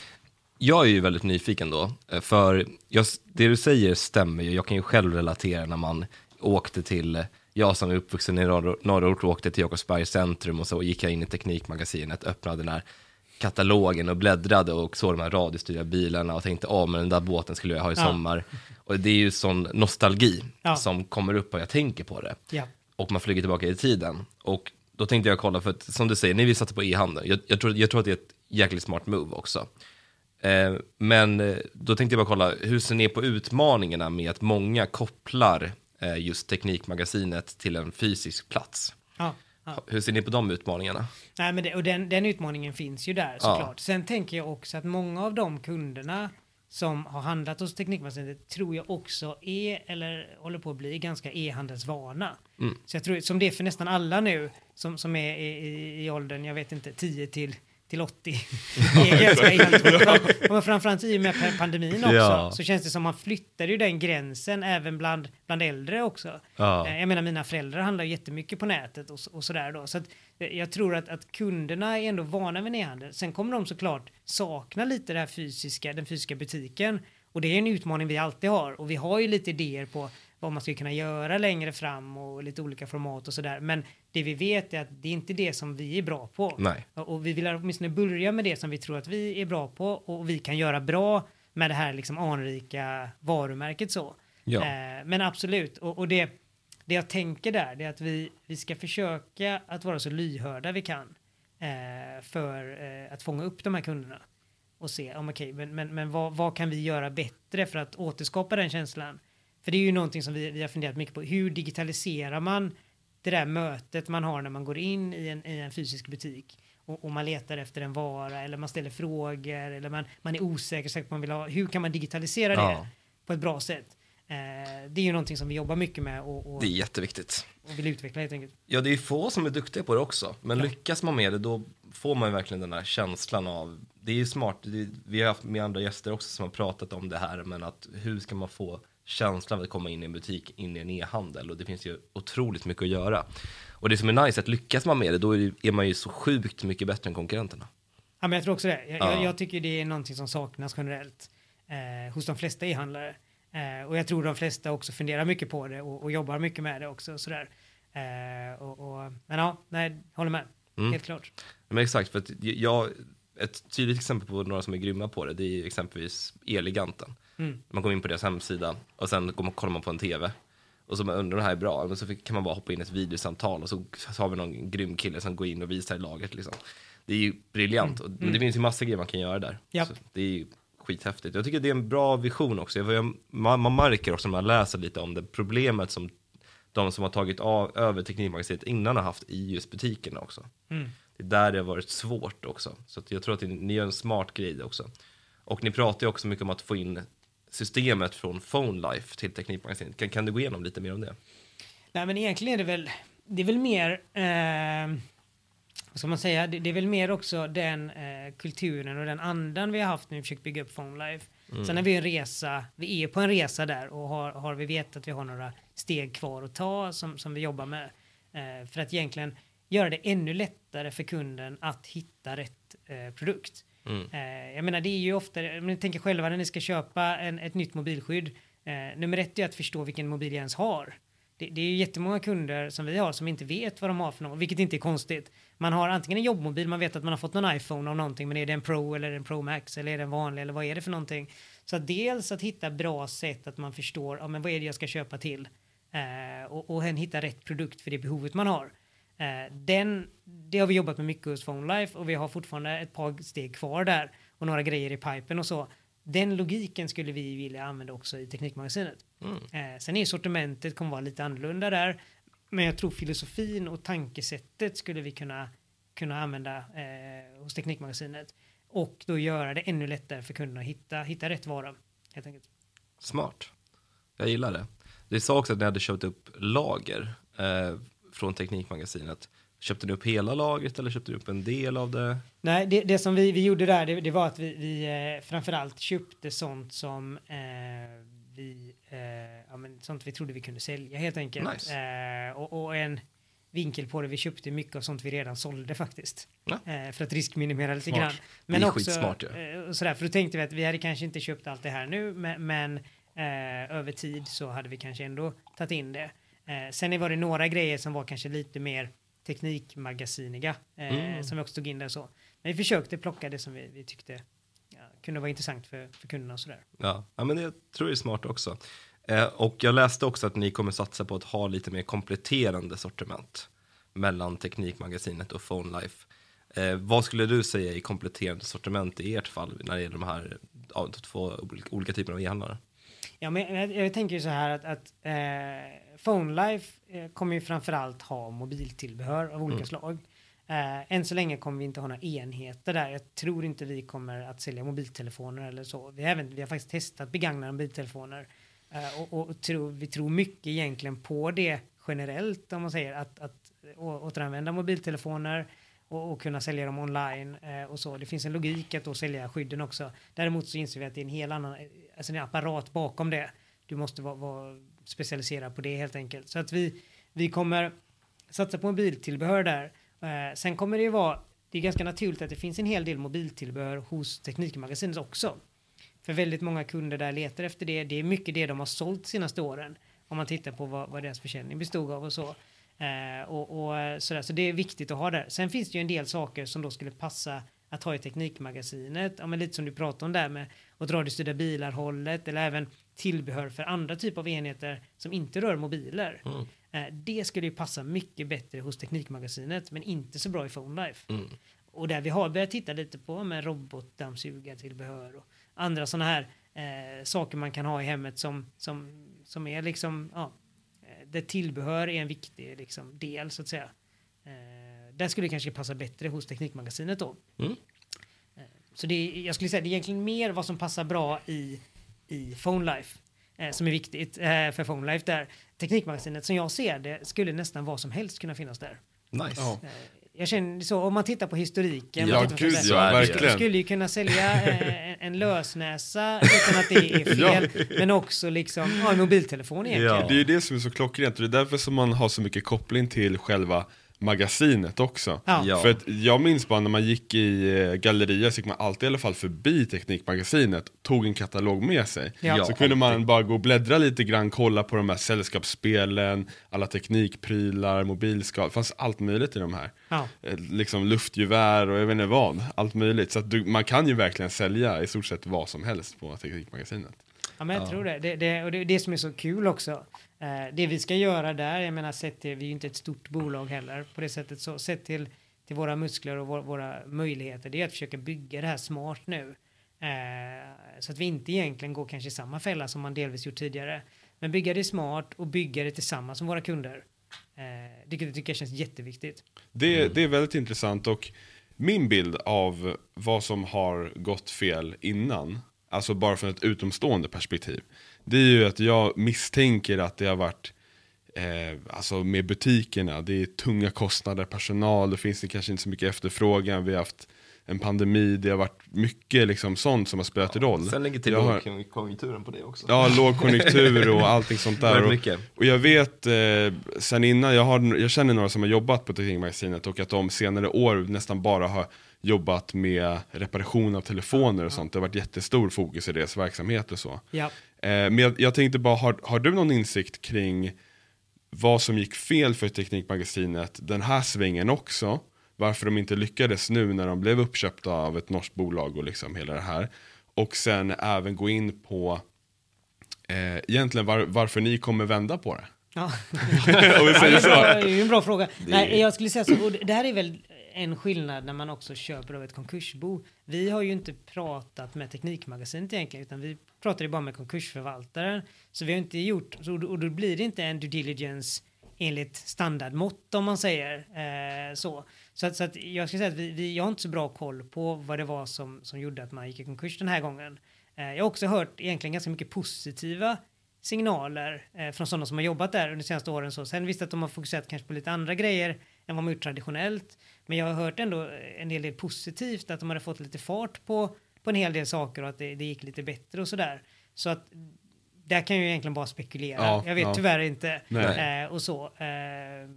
Jag är ju väldigt nyfiken då, eh, för jag, det du säger stämmer ju. Jag kan ju själv relatera när man åkte till, jag som är uppvuxen i norr- norrort åkte till Jakobsbergs centrum och så gick jag in i Teknikmagasinet, öppnade den här katalogen och bläddrade och såg de här radiostyrda bilarna och tänkte, ja men den där båten skulle jag ha i Ja. sommar. Och det är ju sån nostalgi Ja. som kommer upp och jag tänker på det Ja. och man flyger tillbaka i tiden. Och då tänkte jag kolla, för att som du säger, ni vill satsa på e-handel. Jag, jag, tror, jag tror att det är ett jäkligt smart move också. Eh, men eh, då tänkte jag bara kolla, hur ser ni på utmaningarna med att många kopplar eh, just Teknikmagasinet till en fysisk plats? Ja. Ja. Hur ser ni på de utmaningarna? Nej, men det, och den, den utmaningen finns ju där Ja. såklart. Sen tänker jag också att många av de kunderna som har handlat hos Teknikmagasinet tror jag också är eller håller på att bli ganska e-handelsvana. Mm. Så jag tror som det är för nästan alla nu som, som är i, i, i åldern, jag vet inte, 10 till till 80. är ganska e-handelsvana. Och framförallt i och med pa- pandemin också Ja. så känns det som man flyttar ju den gränsen även bland, bland äldre också. Ja. Eh, Jag menar mina föräldrar handlar jättemycket på nätet och, och sådär då. Så att eh, jag tror att, att kunderna är ändå vana vid e-handel. Sen kommer de såklart sakna lite det här fysiska, den fysiska butiken. Och det är en utmaning vi alltid har. Och vi har ju lite idéer på vad man skulle kunna göra längre fram och lite olika format och sådär. Men det vi vet är att det är inte det som vi är bra på. Nej. Och vi vill åtminstone börja med det som vi tror att vi är bra på och vi kan göra bra med det här liksom anrika varumärket så. Ja. Eh, men absolut, och, och det, det jag tänker där det är att vi, vi ska försöka att vara så lyhörda vi kan eh, för eh, att fånga upp de här kunderna och se om okej, men, men, men vad, vad kan vi göra bättre för att återskapa den känslan? För det är ju någonting som vi, vi har funderat mycket på. Hur digitaliserar man det där mötet man har när man går in i en, i en fysisk butik och, och man letar efter en vara eller man ställer frågor eller man, man är osäker säker på vad man vill ha. Hur kan man digitalisera det Ja. på ett bra sätt? Eh, det är ju någonting som vi jobbar mycket med och, och, Det är jätteviktigt. och vill utveckla helt enkelt. Ja, det är få som är duktiga på det också. Men lyckas man med det, då får man verkligen den här känslan av... Det är ju smart, vi har haft med andra gäster också som har pratat om det här, men att hur ska man få känslan av att komma in i en butik, in i en e-handel? Och det finns ju otroligt mycket att göra. Och det som är nice, att lyckas man med det, då är är man ju så sjukt mycket bättre än konkurrenterna. Ja, men jag tror också det. Jag, Ja. jag, jag tycker det är någonting som saknas generellt eh, hos de flesta e-handlare. Eh, och jag tror de flesta också funderar mycket på det och, och jobbar mycket med det också. Sådär. Eh, och, och, men ja, nej, håller med. Mm. Helt klart. Men exakt, för att jag, ett tydligt exempel på några som är grymma på det, det är exempelvis Eleganten. Mm. Man kommer in på deras hemsida och sen går man, kollar man på en tv. Och så man undrar det här är bra, men så fick- kan man bara hoppa in i ett videosamtal och så, har vi någon grym kille som går in och visar laget liksom. Det är ju briljant, och, men det finns ju massa grejer man kan göra där. Mm. Så det är ju skithäftigt. Jag tycker det är en bra vision också. Jag, man, man märker också när man läser lite om det problemet som de som har tagit av, över Teknikmagasinet innan har haft i just butikerna också. Mm. Det är där det har varit svårt också. Så jag tror att ni, ni gör en smart grej också. Och ni pratar ju också mycket om att få in systemet från Phone Life till Teknikmagasinet. Kan, kan du gå igenom lite mer om det? Nej, men egentligen är det väl, det är väl mer, eh, vad ska man säga, det, det är väl mer också den eh, kulturen och den andan vi har haft när vi försökt bygga upp Phone Life. Sen är vi en resa, vi är på en resa där och har, har vi vet att vi har några steg kvar att ta som, som vi jobbar med. Eh, för att egentligen göra det ännu lättare för kunden att hitta rätt eh, produkt. Mm. Eh, jag menar det är ju ofta, om ni tänker själva när ni ska köpa en, ett nytt mobilskydd. Eh, nummer ett är att förstå vilken mobil jag ens har. Det, det är ju jättemånga kunder som vi har som inte vet vad de har för något, vilket inte är konstigt. Man har antingen en jobbmobil, man vet att man har fått någon iPhone av någonting, men är det en Pro eller en Pro Max eller är det en vanlig eller vad är det för någonting? Så att dels att hitta bra sätt att man förstår, ja men vad är det jag ska köpa till? Eh, och, och hitta rätt produkt för det behovet man har. Eh, den, det har vi jobbat med mycket hos Phone Life och vi har fortfarande ett par steg kvar där och några grejer i pipen och så. Den logiken skulle vi vilja använda också i Teknikmagasinet. Eh, sen är sortimentet kommer vara lite annorlunda där, men jag tror filosofin och tankesättet skulle vi kunna, kunna använda eh, hos Teknikmagasinet och då göra det ännu lättare för kunderna att hitta, hitta rätt vara. Helt enkelt. Smart. Jag gillar det. Det sa också att ni hade köpt upp lager eh, från Teknikmagasinet. Köpte ni upp hela lagret eller köpte ni upp en del av det? Nej, det, det som vi, vi gjorde där, det, det var att vi, vi eh, framförallt köpte sånt som eh, vi, eh, ja, men sånt vi trodde vi kunde sälja helt enkelt. Nice. Eh, och, och en vinkel på det, vi köpte mycket av sånt vi redan sålde faktiskt. Ja. Eh, för att riskminimera lite Smart. grann. Det är skitsmart, ja. eh, sådär, för då tänkte vi att vi hade kanske inte köpt allt det här nu, men, men över tid så hade vi kanske ändå tagit in det. Eh, sen var det några grejer som var kanske lite mer teknikmagasiniga eh, Mm. som vi också tog in där så. Men vi försökte plocka det som vi, vi tyckte ja, kunde vara intressant för, för kunderna och sådär. Ja, ja men jag tror det är smart också. Eh, och jag läste också att ni kommer satsa på att ha lite mer kompletterande sortiment mellan Teknikmagasinet och Phone Life. Eh, vad skulle du säga i kompletterande sortiment i ert fall när det gäller de här ja, två olika, olika typerna av e-handlare? Ja, men jag, jag tänker ju så här att, att eh, Phone Life eh, kommer ju framförallt ha mobiltillbehör av olika Mm. slag. Eh, än så länge kommer vi inte ha några enheter där. Jag tror inte vi kommer att sälja mobiltelefoner eller så. Vi har, även, vi har faktiskt testat begagnade mobiltelefoner eh, och, och tror, vi tror mycket egentligen på det generellt om man säger att, att å, återanvända mobiltelefoner och, och kunna sälja dem online eh, och så. Det finns en logik att då sälja skydden också. Däremot så inser vi att det är en hel annan, eh, alltså en apparat bakom det. Du måste vara, vara specialiserad på det helt enkelt. Så att vi, vi kommer satsa på mobiltillbehör där. Eh, sen kommer det ju vara, det är ganska naturligt att det finns en hel del mobiltillbehör hos Teknikmagasinet också. För väldigt många kunder där letar efter det. Det är mycket det de har sålt senaste åren. Om man tittar på vad, vad deras försäljning bestod av och så. Eh, och, och sådär. Så det är viktigt att ha där. Sen finns det ju en del saker som då skulle passa att ha i Teknikmagasinet. Ja, men lite som du pratade om där med åt radiostyrda bilar hållet eller även tillbehör för andra typer av enheter som inte rör mobiler. Mm. Eh, det skulle ju passa mycket bättre hos Teknikmagasinet men inte så bra i Phone Life. Mm. Och där vi har börjat titta lite på med robotdammsugartillbehör och andra sådana här eh, saker man kan ha i hemmet som, som, som är liksom, ja, där tillbehör är en viktig liksom, del så att säga. Eh, där skulle det kanske passa bättre hos Teknikmagasinet då. Mm. Eh, så det är, jag skulle säga det är egentligen mer vad som passar bra i, i Phone Life eh, som är viktigt eh, för Phone Life där. Teknikmagasinet som jag ser det skulle nästan vad som helst kunna finnas där. Nice. Ja. Jag känner så, om man tittar på historiken. Ja, gud, ja, verkligen. skulle- Du skulle ju kunna sälja eh, en, en lösnäsa utan att det är fel, men också liksom ja, en mobiltelefon egentligen. Ja. Det är ju det som är så klockrent och det är därför som man har så mycket koppling till själva magasinet också. Ja. För att jag minns bara när man gick i eh, Galleria så gick man alltid i alla fall förbi Teknikmagasinet, tog en katalog med sig. Ja. så kunde man bara gå och bläddra lite grann, kolla på de här sällskapsspelen, alla teknikprylar, mobilskal, det fanns allt möjligt i de här. Ja. Eh, Liksom luftgevär och jag vet inte vad, allt möjligt. Så att du, man kan ju verkligen sälja i stort sett vad som helst på Teknikmagasinet. Ja, men jag tror det. det, det och det är det som är så kul också. Eh, det vi ska göra där, jag menar sett till, vi är ju inte ett stort bolag heller på det sättet, så sett till, till våra muskler och vår, våra möjligheter, det är att försöka bygga det här smart nu. Eh, så att vi inte egentligen går kanske i samma fälla som man delvis gjort tidigare. Men bygga det smart och bygga det tillsammans med våra kunder. Eh, jag tycker känns jätteviktigt. Det, det är väldigt intressant och min bild av vad som har gått fel innan, alltså bara från ett utomstående perspektiv, det är ju att jag misstänker att det har varit eh, alltså med butikerna, det är tunga kostnader, personal, det finns det kanske inte så mycket efterfrågan, vi har haft en pandemi, det har varit mycket liksom sånt som har spelat roll. Sen lägger till Jag har- lågkonjunkturen på det också. Ja, lågkonjunktur och allting sånt där. Och, och jag vet eh, sen innan, jag, har, jag känner några som har jobbat på Teknikmagasinet och att de senare år nästan bara har jobbat med reparation av telefoner och sånt. Det har varit jättestor fokus i deras verksamhet och så. Ja. Eh, men jag, jag tänkte bara, har, har du någon insikt kring vad som gick fel för Teknikmagasinet den här svängen också? Varför de inte lyckades nu när de blev uppköpta av ett norskt bolag och liksom hela det här. Och sen även gå in på eh, egentligen var, varför ni kommer vända på det. Ja. Det, är en bra fråga. Nej, jag skulle säga så, och det här är väl en skillnad när man också köper av ett konkursbo. Vi har ju inte pratat med Teknikmagasinet egentligen, utan vi pratar ju bara med konkursförvaltaren. Så vi har inte gjort, och då blir det inte en due diligence enligt standardmått om man säger eh, så. Så att, så att jag ska säga att vi, vi, jag har inte så bra koll på vad det var som, som gjorde att man gick i konkurs den här gången. Eh, jag har också hört egentligen ganska mycket positiva signaler eh, från sådana som har jobbat där under de senaste åren. Så. Sen visst att de har fokuserat kanske på lite andra grejer än vad man gjort traditionellt. Men jag har hört ändå en hel del positivt, att de hade fått lite fart på, på en hel del saker och att det, det gick lite bättre och sådär. Så att där kan jag ju egentligen bara spekulera. Ja, jag vet ja. tyvärr inte. Eh, och så. Eh,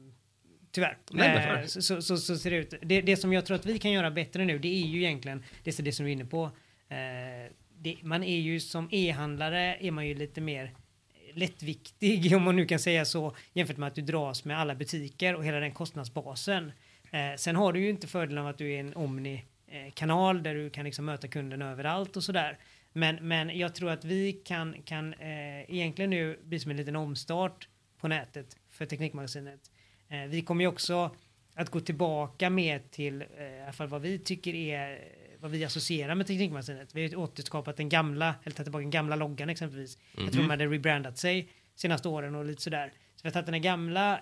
tyvärr. Nej, Eh, så, så, så, så ser det ut. Det, det som jag tror att vi kan göra bättre nu, det är ju egentligen det, det som du är inne på. Eh, det, man är ju som e-handlare är man ju lite mer lättviktig, om man nu kan säga så, jämfört med att du dras med alla butiker och hela den kostnadsbasen. Eh, sen har du ju inte fördelen av att du är en omni-kanal där du kan liksom möta kunden överallt och sådär. Men, men jag tror att vi kan, kan eh, egentligen nu bli som en liten omstart på nätet för Teknikmagasinet. Eh, vi kommer ju också att gå tillbaka mer till eh, i alla fall vad vi tycker är vad vi associerar med Teknikmagasinet. Vi har ju återskapat den gamla, eller tagit tillbaka den gamla loggan exempelvis. Jag tror de hade rebrandat sig senaste åren och lite sådär. Så vi har tagit den här gamla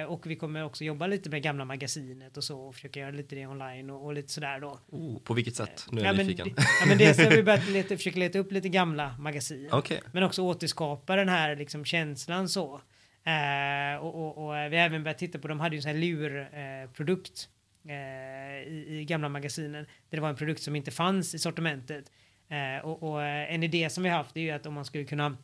eh, och vi kommer också jobba lite med gamla magasinet och så och försöka göra lite det online och, och lite sådär då. Oh, på vilket sätt? Nu är Ja jag men, nyfiken. det- ja, men dels har vi börjat leta, försöka leta upp lite gamla magasin. Okej. Men också återskapa den här liksom, känslan så. Eh, och, och, och eh, vi har även börjat titta på, de hade ju en sån här lurprodukt eh, eh, i, i gamla magasinen. Där det var en produkt som inte fanns i sortimentet. Eh, och, och eh, en idé som vi har haft är ju att om man skulle kunna,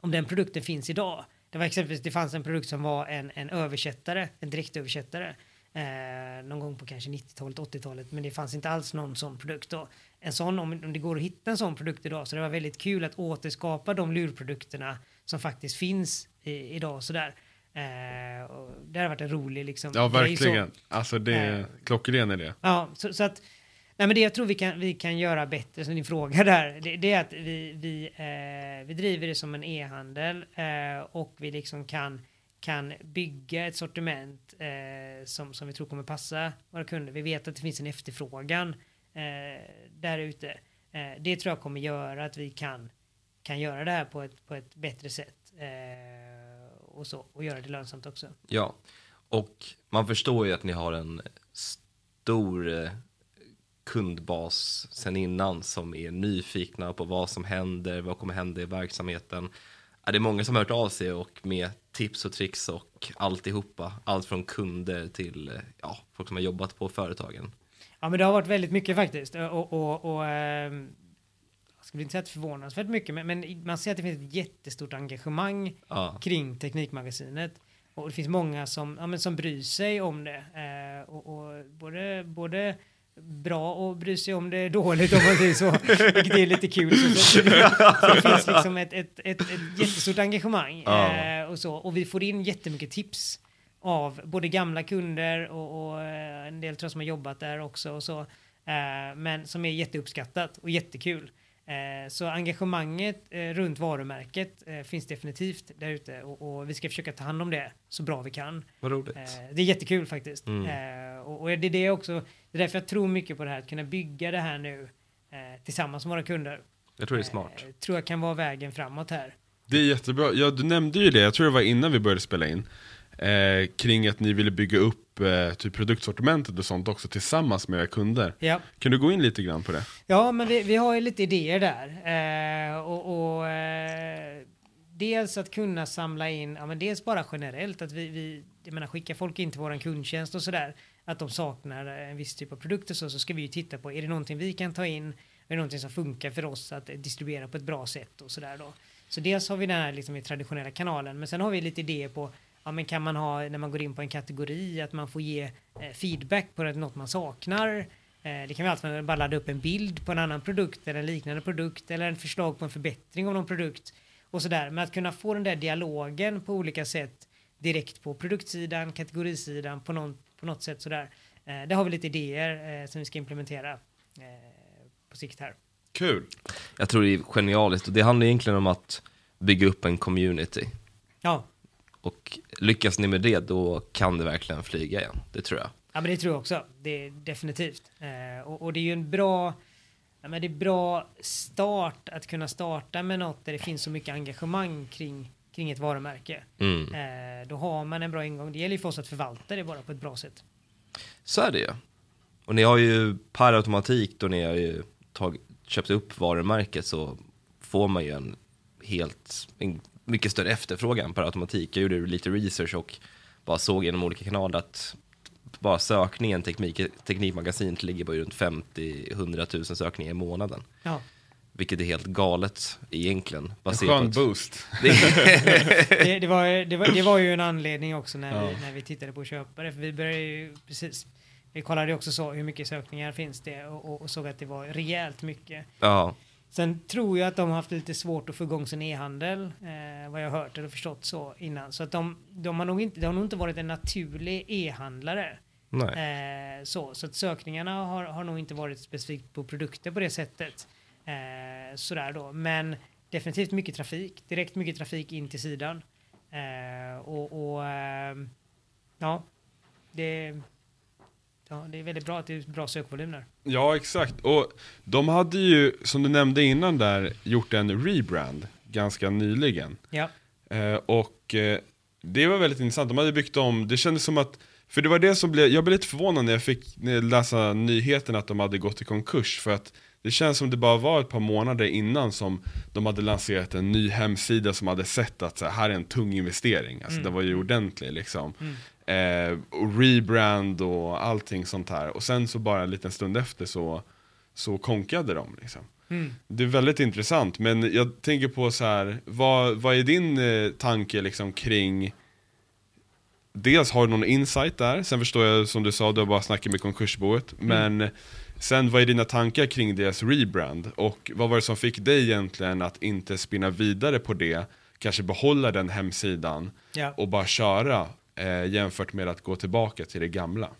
om den produkten finns idag. Det var exempelvis, det fanns en produkt som var en, en översättare, en direktöversättare. Eh, någon gång på kanske 90-talet, 80-talet, men det fanns inte alls någon sån produkt då. En sån, om, om det går att hitta en sån produkt idag, så det var väldigt kul att återskapa de lurprodukterna som faktiskt finns i, idag sådär. Eh, och det har varit en rolig liksom, Ja, grej så. verkligen. Alltså det är Eh. klockren är det. Ja, så, så att Nej, men det jag tror vi kan, vi kan göra bättre, som din fråga där, det, det är att vi, vi, eh, vi driver det som en e-handel eh, och vi liksom kan, kan bygga ett sortiment eh, som, som vi tror kommer passa våra kunder. Vi vet att det finns en efterfrågan eh, där ute. Eh, det tror jag kommer göra att vi kan, kan göra det här på ett, på ett bättre sätt eh, och, så, och göra det lönsamt också. Ja, och man förstår ju att ni har en stor eh, kundbas sen innan som är nyfikna på vad som händer, vad kommer hända i verksamheten. Det är många som har hört av sig och med tips och tricks och alltihopa. Allt från kunder till eh, ja, folk som har jobbat på företagen. Ja, men det har varit väldigt mycket faktiskt. Och, och, och ehm, jag skulle inte säga att förvånansvärt mycket, men, men man ser att det finns ett jättestort engagemang Ja, kring Teknikmagasinet. och det finns många som, ja, men som bryr sig om det. Eh, och, och både, både bra och bry sig om det dåligt om man säger så, vilket är lite kul. Så, så, det finns liksom ett, ett, ett, ett jättestort engagemang eh, och så. Och vi får in jättemycket tips av både gamla kunder och, och eh, en del tror jag som har jobbat där också och så. Eh, men som är jätteuppskattat och jättekul. Eh, så engagemanget eh, runt varumärket eh, finns definitivt där ute och, vi ska försöka ta hand om det så bra vi kan. Vad roligt. Det är jättekul faktiskt. Mm. Och, det är det också, det är därför jag tror mycket på det här, att kunna bygga det här nu tillsammans med våra kunder. Jag tror det är smart. Tror jag kan vara vägen framåt här. Det är jättebra. Ja, du nämnde ju det, jag tror det var innan vi började spela in. Eh, kring att ni ville bygga upp eh, typ produktsortimentet och sånt också tillsammans med era kunder. Ja, Kan du gå in lite grann på det? ja men vi, vi har ju lite idéer där. Eh, och och eh, dels att kunna samla in, ja men dels bara generellt att vi, vi jag menar skicka folk in till våran kundtjänst och sådär, att de saknar en viss typ av produkter så, så ska vi ju titta på, är det någonting vi kan ta in, är det någonting som funkar för oss att eh, distribuera på ett bra sätt och sådär då. Så dels har vi den här liksom i traditionella kanalen, men sen har vi lite idéer på Ja, men kan man ha när man går in på en kategori att man får ge eh, feedback på det, något man saknar. Eh, det kan vara allt från att bara ladda upp en bild på en annan produkt eller en liknande produkt eller en förslag på en förbättring av någon produkt och sådär. Men att kunna få den där dialogen på olika sätt direkt på produktsidan, kategorisidan på, någon, på något sätt sådär. Eh, det har vi lite idéer eh, som vi ska implementera eh, på sikt här. Kul! Jag tror det är genialiskt och det handlar egentligen om att bygga upp en community. Ja, Och lyckas ni med det, då kan det verkligen flyga igen. Det tror jag. Ja men det tror jag också. Det är definitivt. Eh, och, och det är ju en bra, ja, men det är bra start att kunna starta med något där det finns så mycket engagemang kring, kring ett varumärke. Mm. Eh, då har man en bra ingång. Det gäller ju för oss att förvalta det bara på ett bra sätt. Så är det ju. Och ni har ju per automatik, då ni har ju tag, köpt upp varumärket så får man ju en helt, en mycket större efterfrågan per automatik. Jag gjorde lite research och bara såg genom olika kanaler att bara sökningen teknik, Teknikmagasinet ligger på runt 50-100 000 sökningar i månaden. Ja, Vilket är helt galet egentligen. En skön att- boost. det, det, var, det, var, det var ju en anledning också när, Ja. vi, när vi tittade på att köpa det. För vi började ju precis. Vi kollade också så hur mycket sökningar finns det och, och, och såg att det var rejält mycket. Ja, Sen tror jag att de har haft lite svårt att få igång sin e-handel, eh, vad jag har hört eller förstått så innan. Så att de, de har nog inte, det har nog inte varit en naturlig e-handlare. Eh, så, så att sökningarna har, har nog inte varit specifikt på produkter på det sättet. Eh, sådär då. Men definitivt mycket trafik, direkt mycket trafik in till sidan. Eh, och och ehm, ja, det, ja, det är väldigt bra att det är bra sökvolym där. Ja, exakt. Och de hade ju, som du nämnde innan där, gjort en rebrand ganska nyligen. Ja, Eh, och eh, det var väldigt intressant. De hade byggt om, det kändes som att, för det var det som blev, jag blev lite förvånad när jag fick läsa nyheten att de hade gått i konkurs. För att det känns som det bara var ett par månader innan som de hade lanserat en ny hemsida som hade sett att så här, här är en tung investering. Alltså Mm. det var ju ordentlig liksom. Mm. Eh, och rebrand och allting sånt här. Och sen så bara en liten stund efter så, så konkade de liksom. mm. Det är väldigt intressant, men jag tänker på så här, vad, vad är din eh, tanke liksom kring Dels har du någon insight där, sen förstår jag som du sa, du har bara snackat med konkursboet Men sen vad är dina tankar kring deras rebrand? Och vad var det som fick dig egentligen att inte spinna vidare på det Kanske behålla den hemsidan ja. och bara köra eh, jämfört med att gå tillbaka till det gamla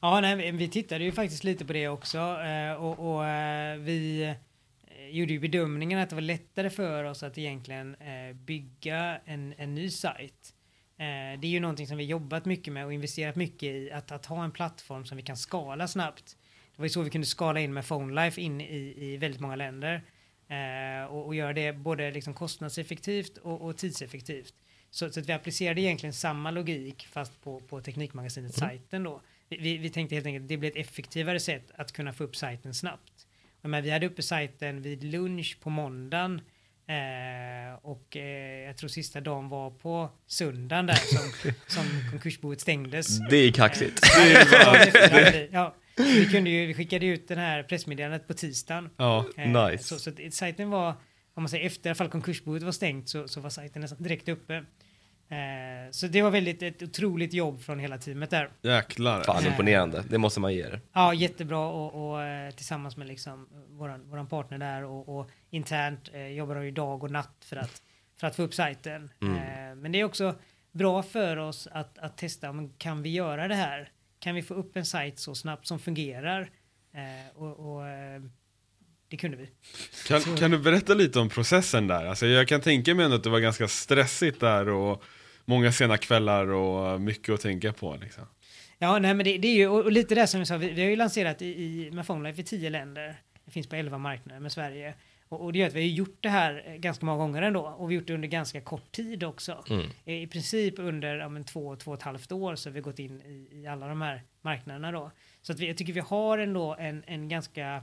Ja, nej, vi- tittade ju faktiskt lite på det också eh, och, och eh, vi eh, gjorde ju bedömningen att det var lättare för oss att egentligen eh, bygga en, en ny sajt. Eh, det är ju någonting som vi jobbat mycket med och investerat mycket i, att, att ha en plattform som vi kan skala snabbt. Det var ju så vi kunde skala in med PhoneLife in i, i väldigt många länder eh, och, och göra det både liksom kostnadseffektivt och, och tidseffektivt. Så, så att vi applicerade egentligen samma logik fast på, på Teknikmagasinet-sajten då. Vi- Vi, tänkte helt enkelt att det blir ett effektivare sätt att kunna få upp sajten snabbt. Men vi hade uppe sajten vid lunch på måndagen eh, och eh, jag tror sista dagen var på söndagen där som, som konkursboet stängdes. Det är kaxigt. Ja, det- ja, vi, kunde ju, vi skickade ut den här pressmeddelandet på tisdagen. Ja, Eh, Nice. Så, så att sajten var, om man säger efter i alla fall konkursboet var stängt så, så var sajten nästan direkt uppe. Eh, så det var väldigt ett otroligt jobb från hela teamet där. Jäklar. Fan Eh. imponerande, det måste man ge er. Ja, jättebra och, och eh, tillsammans med liksom våran, våran partner där och, och internt eh, jobbar de ju dag och natt för att, för att få upp sajten. Mm. Eh, men det är också bra för oss att, att testa, men kan vi göra det här? Kan vi få upp en sajt så snabbt som fungerar? Eh, och och eh, det kunde vi. Kan, kan du berätta lite om processen där? Alltså jag kan tänka mig ändå att det var ganska stressigt där och många sena kvällar och mycket att tänka på. Liksom. Ja, nej, men det, det är ju och, och lite det som vi sa, vi, vi har ju lanserat i, i, med Phonelife i tio länder. Det finns på elva marknader med Sverige. Och, och det gör att vi har gjort det här eh, ganska många gånger ändå. Och vi har gjort det under ganska kort tid också. Mm. Eh, I princip under ja, men, två, två och ett halvt år så har vi gått in i, i alla de här marknaderna då. Så att vi, jag tycker vi har ändå en, en ganska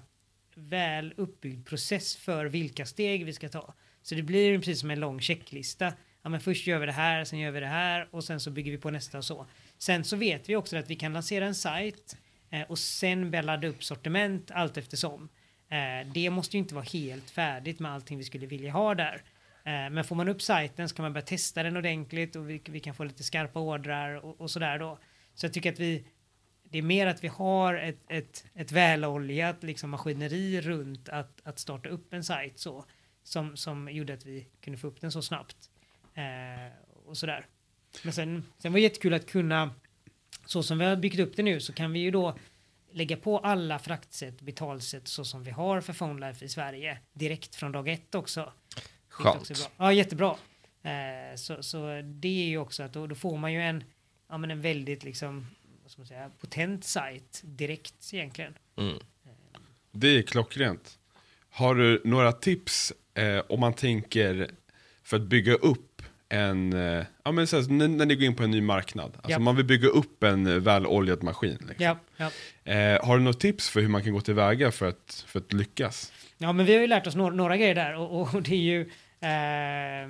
väl uppbyggd process för vilka steg vi ska ta. Så det blir precis som en lång checklista. Ja, men först gör vi det här, sen gör vi det här och sen så bygger vi på nästa och så. Sen så vet vi också att vi kan lansera en sajt eh, och sen ladda upp sortiment allt eftersom. Eh, det måste ju inte vara helt färdigt med allting vi skulle vilja ha där. Eh, men får man upp sajten så kan man börja testa den ordentligt och vi, vi kan få lite skarpa ordrar och, och sådär då. Så jag tycker att vi, det är mer att vi har ett, ett, ett väloljat liksom, maskineri runt att, att starta upp en sajt så. Som, som gjorde att vi kunde få upp den så snabbt. Eh, och sådär. Men sen, sen var det jättekul att kunna, så som vi har byggt upp det nu så kan vi ju då lägga på alla fraktsätt, betalsätt så som vi har för PhoneLife i Sverige direkt från dag ett också. Också Skönt. bra. Ja, jättebra. Eh, så, så det är ju också att då, då får man ju en, ja, men en väldigt liksom, vad ska man säga, potent sajt direkt egentligen. Mm. Det är klockrent. Har du några tips eh, om man tänker för att bygga upp en, eh, ja men så när, när ni går in på en ny marknad, alltså Ja. man vill bygga upp en eh, väloljad maskin. Liksom. Ja, ja. Eh, har du något tips för hur man kan gå tillväga för att, för att lyckas? Ja, men vi har ju lärt oss några, några grejer där och, och det är ju, eh,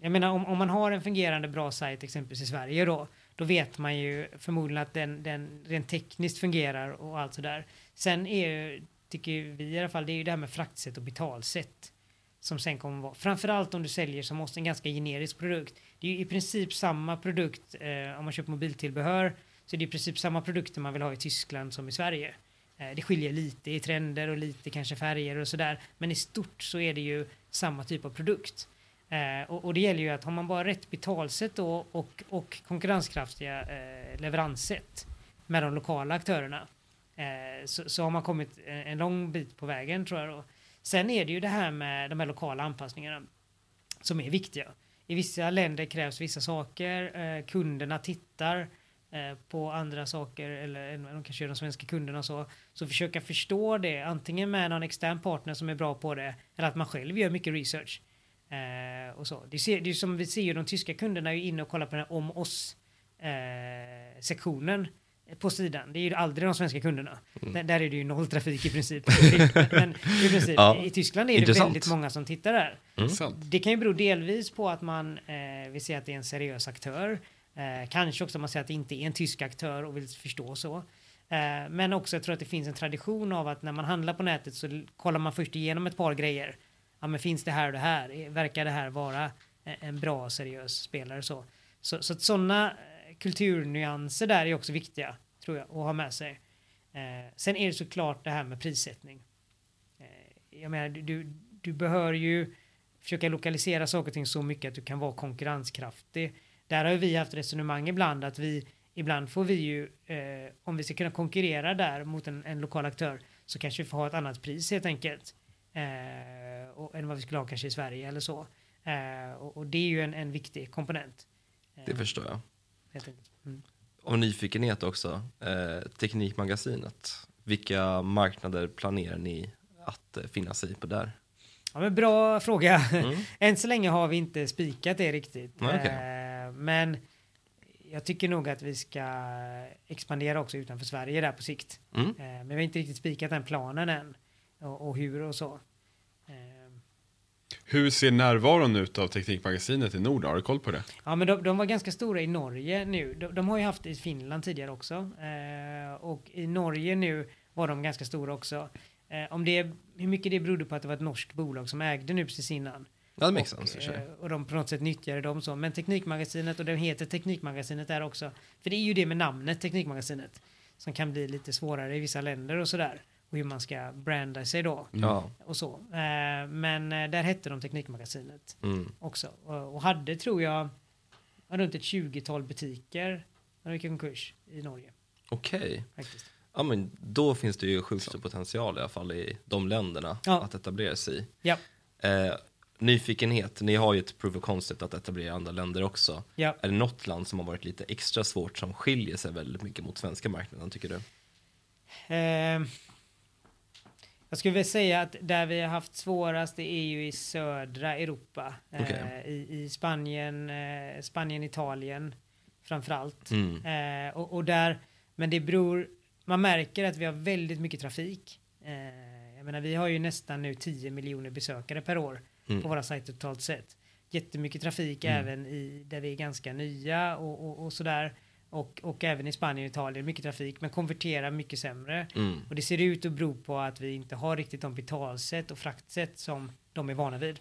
jag menar om, om man har en fungerande bra sajt exempelvis i Sverige då, då vet man ju förmodligen att den, den rent tekniskt fungerar och allt sådär. Sen är ju, tycker vi i alla fall, det är ju det här med fraktsätt och betalsätt som sen kommer vara, framförallt om du säljer som måste en ganska generisk produkt. Det är ju i princip samma produkt eh, om man köper mobiltillbehör så det är i princip samma produkter man vill ha i Tyskland som i Sverige. Eh, Det skiljer lite i trender och lite kanske färger och sådär. Men i stort så är det ju samma typ av produkt. Eh, och, och det gäller ju att har man bara rätt betalsätt då och, och konkurrenskraftiga eh, leveranssätt med de lokala aktörerna eh, så, så har man kommit en, en lång bit på vägen tror jag då. Sen är det ju det här med de här lokala anpassningarna som är viktiga. I vissa länder krävs vissa saker, eh, kunderna tittar eh, på andra saker eller de kanske gör de svenska kunderna och så. Så försöka förstå det antingen med någon extern partner som är bra på det eller att man själv gör mycket research. Eh, och så. Det, ser, det är som vi ser ju de tyska kunderna är inne och kollar på den här om oss eh, sektionen på sidan. Det är ju aldrig de svenska kunderna. Där, där är det ju noll trafik i princip. Men i princip Ja. i Tyskland är det Intressant. väldigt många som tittar där. Mm. Det kan ju bero delvis på att man eh, vill se att det är en seriös aktör. Eh, kanske också att man säger att det inte är en tysk aktör och vill förstå så. Eh, men också jag tror att det finns en tradition av att när man handlar på nätet så kollar man först igenom ett par grejer. Ja, men finns det här och det här? Eh, Verkar det här vara eh, en bra seriös spelare så? Så, så sådana eh, kulturnyanser där är också viktiga tror jag att ha med sig. Eh, sen är det såklart det här med prissättning. Eh, jag menar, du, du, du behöver ju försöka lokalisera saker och ting så mycket att du kan vara konkurrenskraftig. Där har ju vi haft resonemang ibland att vi ibland får vi ju eh, om vi ska kunna konkurrera där mot en, en lokal aktör så kanske vi får ha ett annat pris helt enkelt eh, och, än vad vi skulle ha kanske i Sverige eller så. Eh, och, och det är ju en, en viktig komponent. Eh, Det förstår jag helt enkelt. Mm. Av nyfikenhet också, eh, Teknikmagasinet. Vilka marknader planerar ni att eh, finnas i på där? Ja, men bra fråga. Mm. Än så länge har vi inte spikat det riktigt. Nej, okej. Eh, men jag tycker nog att vi ska expandera också utanför Sverige där på sikt. Mm. Eh, men vi har inte riktigt spikat den planen än. Och, och hur och så. Eh, Hur ser närvaron ut av Teknikmagasinet i Nord? Har du koll på det? Ja, men de, de var ganska stora i Norge nu. De, de har ju haft det i Finland tidigare också. Eh, och i Norge nu var de ganska stora också. Eh, om det, hur mycket det berodde på att det var ett norskt bolag som ägde nu precis innan. Ja, det makes och, sense eh, och de på något sätt nyttjade dem så. Men Teknikmagasinet och den heter Teknikmagasinet där också. För det är ju det med namnet Teknikmagasinet som kan bli lite svårare i vissa länder och sådär. Och hur man ska branda sig då Ja. och så. Eh, men eh, där hette de Teknikmagasinet Mm. också. Och, och hade, tror jag, runt ett 20-tal butiker när de gick i konkurs i Norge. Okej. Faktiskt. Ja, men då finns det ju sjukt stor potential i alla fall i de länderna Ja. att etablera sig i. Ja, Eh, nyfikenhet, ni har ju ett proof of concept att etablera i andra länder också. ja. Är det något land som har varit lite extra svårt som skiljer sig väldigt mycket mot svenska marknaden tycker du? Eh, jag skulle väl säga att där vi har haft svårast det är ju i södra Europa. Eh, Okej. i, I Spanien, eh, Spanien, Italien framförallt. Mm. Eh, och, och där, men det beror, man märker att vi har väldigt mycket trafik. Eh, jag menar, vi har ju nästan nu 10 miljoner besökare per år Mm. på våra sajter totalt sett. Jättemycket trafik även i där vi är ganska nya och, och, och sådär. Och, och även i Spanien och Italien, mycket trafik, men konverterar mycket sämre. Mm. Och det ser ut att bero på att vi inte har riktigt de betalsätt och fraktsätt som de är vana vid.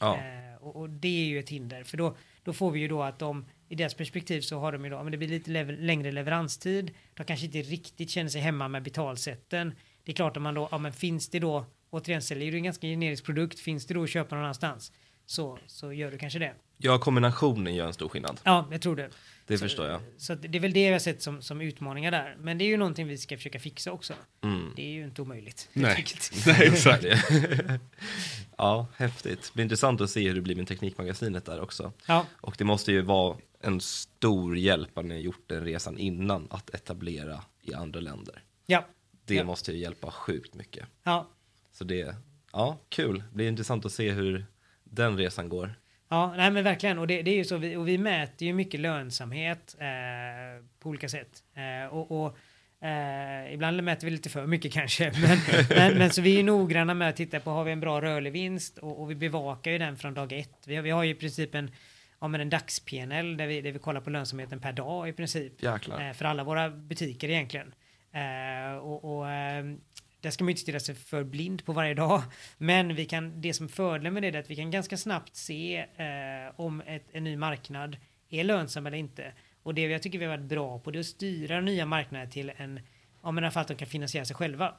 Ja. Eh, och, och det är ju ett hinder, för då, då får vi ju då att de, i deras perspektiv så har de ju då, men det blir lite lever, längre leveranstid. De kanske inte riktigt känner sig hemma med betalsätten. Det är klart om man då, ja men finns det då, återigen säljer du en ganska generisk produkt, finns det då att köpa någon annanstans? Så, så gör du kanske det. Ja, kombinationen gör en stor skillnad. Ja, jag tror det. Det så, förstår jag. Så det är väl det jag har sett som, som utmaningar där. Men det är ju någonting vi ska försöka fixa också. Mm. Det är ju inte omöjligt. Nej. Nej, exakt. ja, häftigt. Det blir intressant att se hur det blir med Teknikmagasinet där också. Ja, Och det måste ju vara en stor hjälp att ni har gjort den resan innan att etablera i andra länder. ja, Det Ja. måste ju hjälpa sjukt mycket. ja. Så det, ja, kul. Det blir intressant att se hur den resan går. Ja, nej men verkligen. Och det, det är ju så, vi, och vi mäter ju mycket lönsamhet eh, på olika sätt. Eh, och, och eh, ibland mäter vi lite för mycket kanske. Men, men, men så vi är noggranna med att titta på, har vi en bra rörlig vinst? Och, och vi bevakar ju den från dag ett. Vi har, vi har ju i princip en, ja, men en dags-PNL där vi, där vi kollar på lönsamheten per dag i princip. Jäklar. Eh, för alla våra butiker egentligen. Eh, och, och eh, där ska man ju inte stirra sig för blind på varje dag. Men vi kan, det som fördelen med det är att vi kan ganska snabbt se eh, om ett, en ny marknad är lönsam eller inte. Och det jag tycker vi har varit bra på det är att styra nya marknader till en, ja men i alla fall att de kan finansiera sig själva.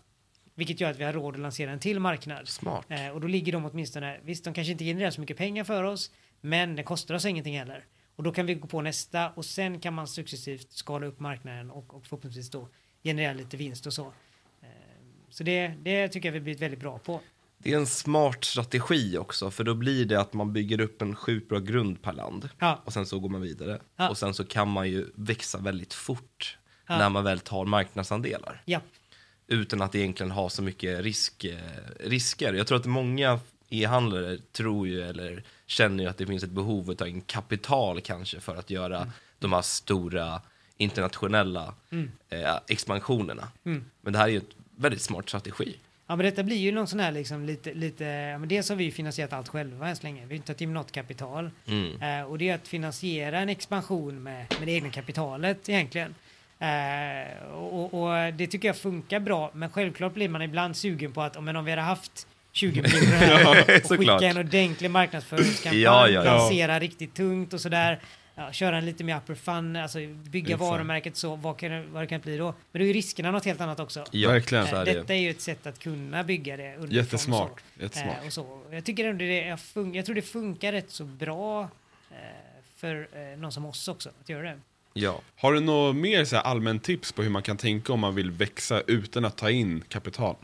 Vilket gör att vi har råd att lansera en till marknad. Smart. Eh, och då ligger de åtminstone, visst de kanske inte genererar så mycket pengar för oss, men det kostar oss ingenting heller. Och då kan vi gå på nästa och sen kan man successivt skala upp marknaden och, och förhoppningsvis då generera lite vinst och så. Så det, det tycker jag vi blivit väldigt bra på. Det är en smart strategi också, för då blir det att man bygger upp en sjukt bra grund per land. Ja, Och sen så går man vidare. Ja. Och sen så kan man ju växa väldigt fort Ja. när man väl tar marknadsandelar. Utan att egentligen ha så mycket risk, eh, risker. Jag tror att många e-handlare tror ju eller känner ju att det finns ett behov av in kapital kanske för att göra Mm. de här stora internationella eh, expansionerna. Mm. Men det här är ju ett väldigt smart strategi. Ja men detta blir ju någon sån här liksom lite, lite, ja, men dels har vi ju finansierat allt själva än så länge. Vi har inte tagit in något kapital. Mm. Eh, och det är att finansiera en expansion med, med det egna kapitalet egentligen. Eh, och, och det tycker jag funkar bra, men självklart blir man ibland sugen på att om, men om vi hade haft 20 miljoner här och skicka en ordentlig marknadsföringskampanj, Ja, ja, ja. lansera riktigt tungt och sådär. Ja, köra en lite mer upper fun, alltså bygga Exakt. varumärket så, vad kan, vad det kan bli då? Men då är riskerna något helt annat också. Ja, Verkligen. det. Detta är ju ett sätt att kunna bygga det underifrån. Jättesmart. så. Jättesmart. Eh, och så. Jag tycker ändå det är, fun- jag tror det funkar rätt så bra eh, för någon som oss också att göra det. Ja. Har du något mer så här, allmänt tips på hur man kan tänka om man vill växa utan att ta in kapital?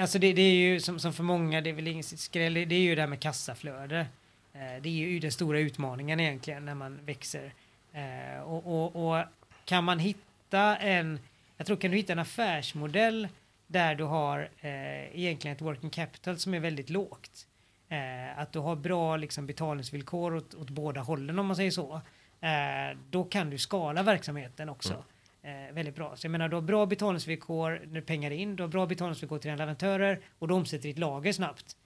Alltså det, det är ju som, som för många, det är väl ingen skräll, det är ju det här med kassaflöde. Eh, det är ju den stora utmaningen egentligen när man växer. Eh, och, och, och kan man hitta en, jag tror kan du hitta en affärsmodell där du har eh, egentligen ett working capital som är väldigt lågt. Att du har bra liksom, betalningsvillkor åt, åt båda hållen om man säger så. Då kan du skala verksamheten också. Eh, väldigt bra. Så jag menar, du har bra betalningsvillkor när pengar är in, du har bra betalningsvillkor till dina leverantörer och du omsätter ditt lager snabbt.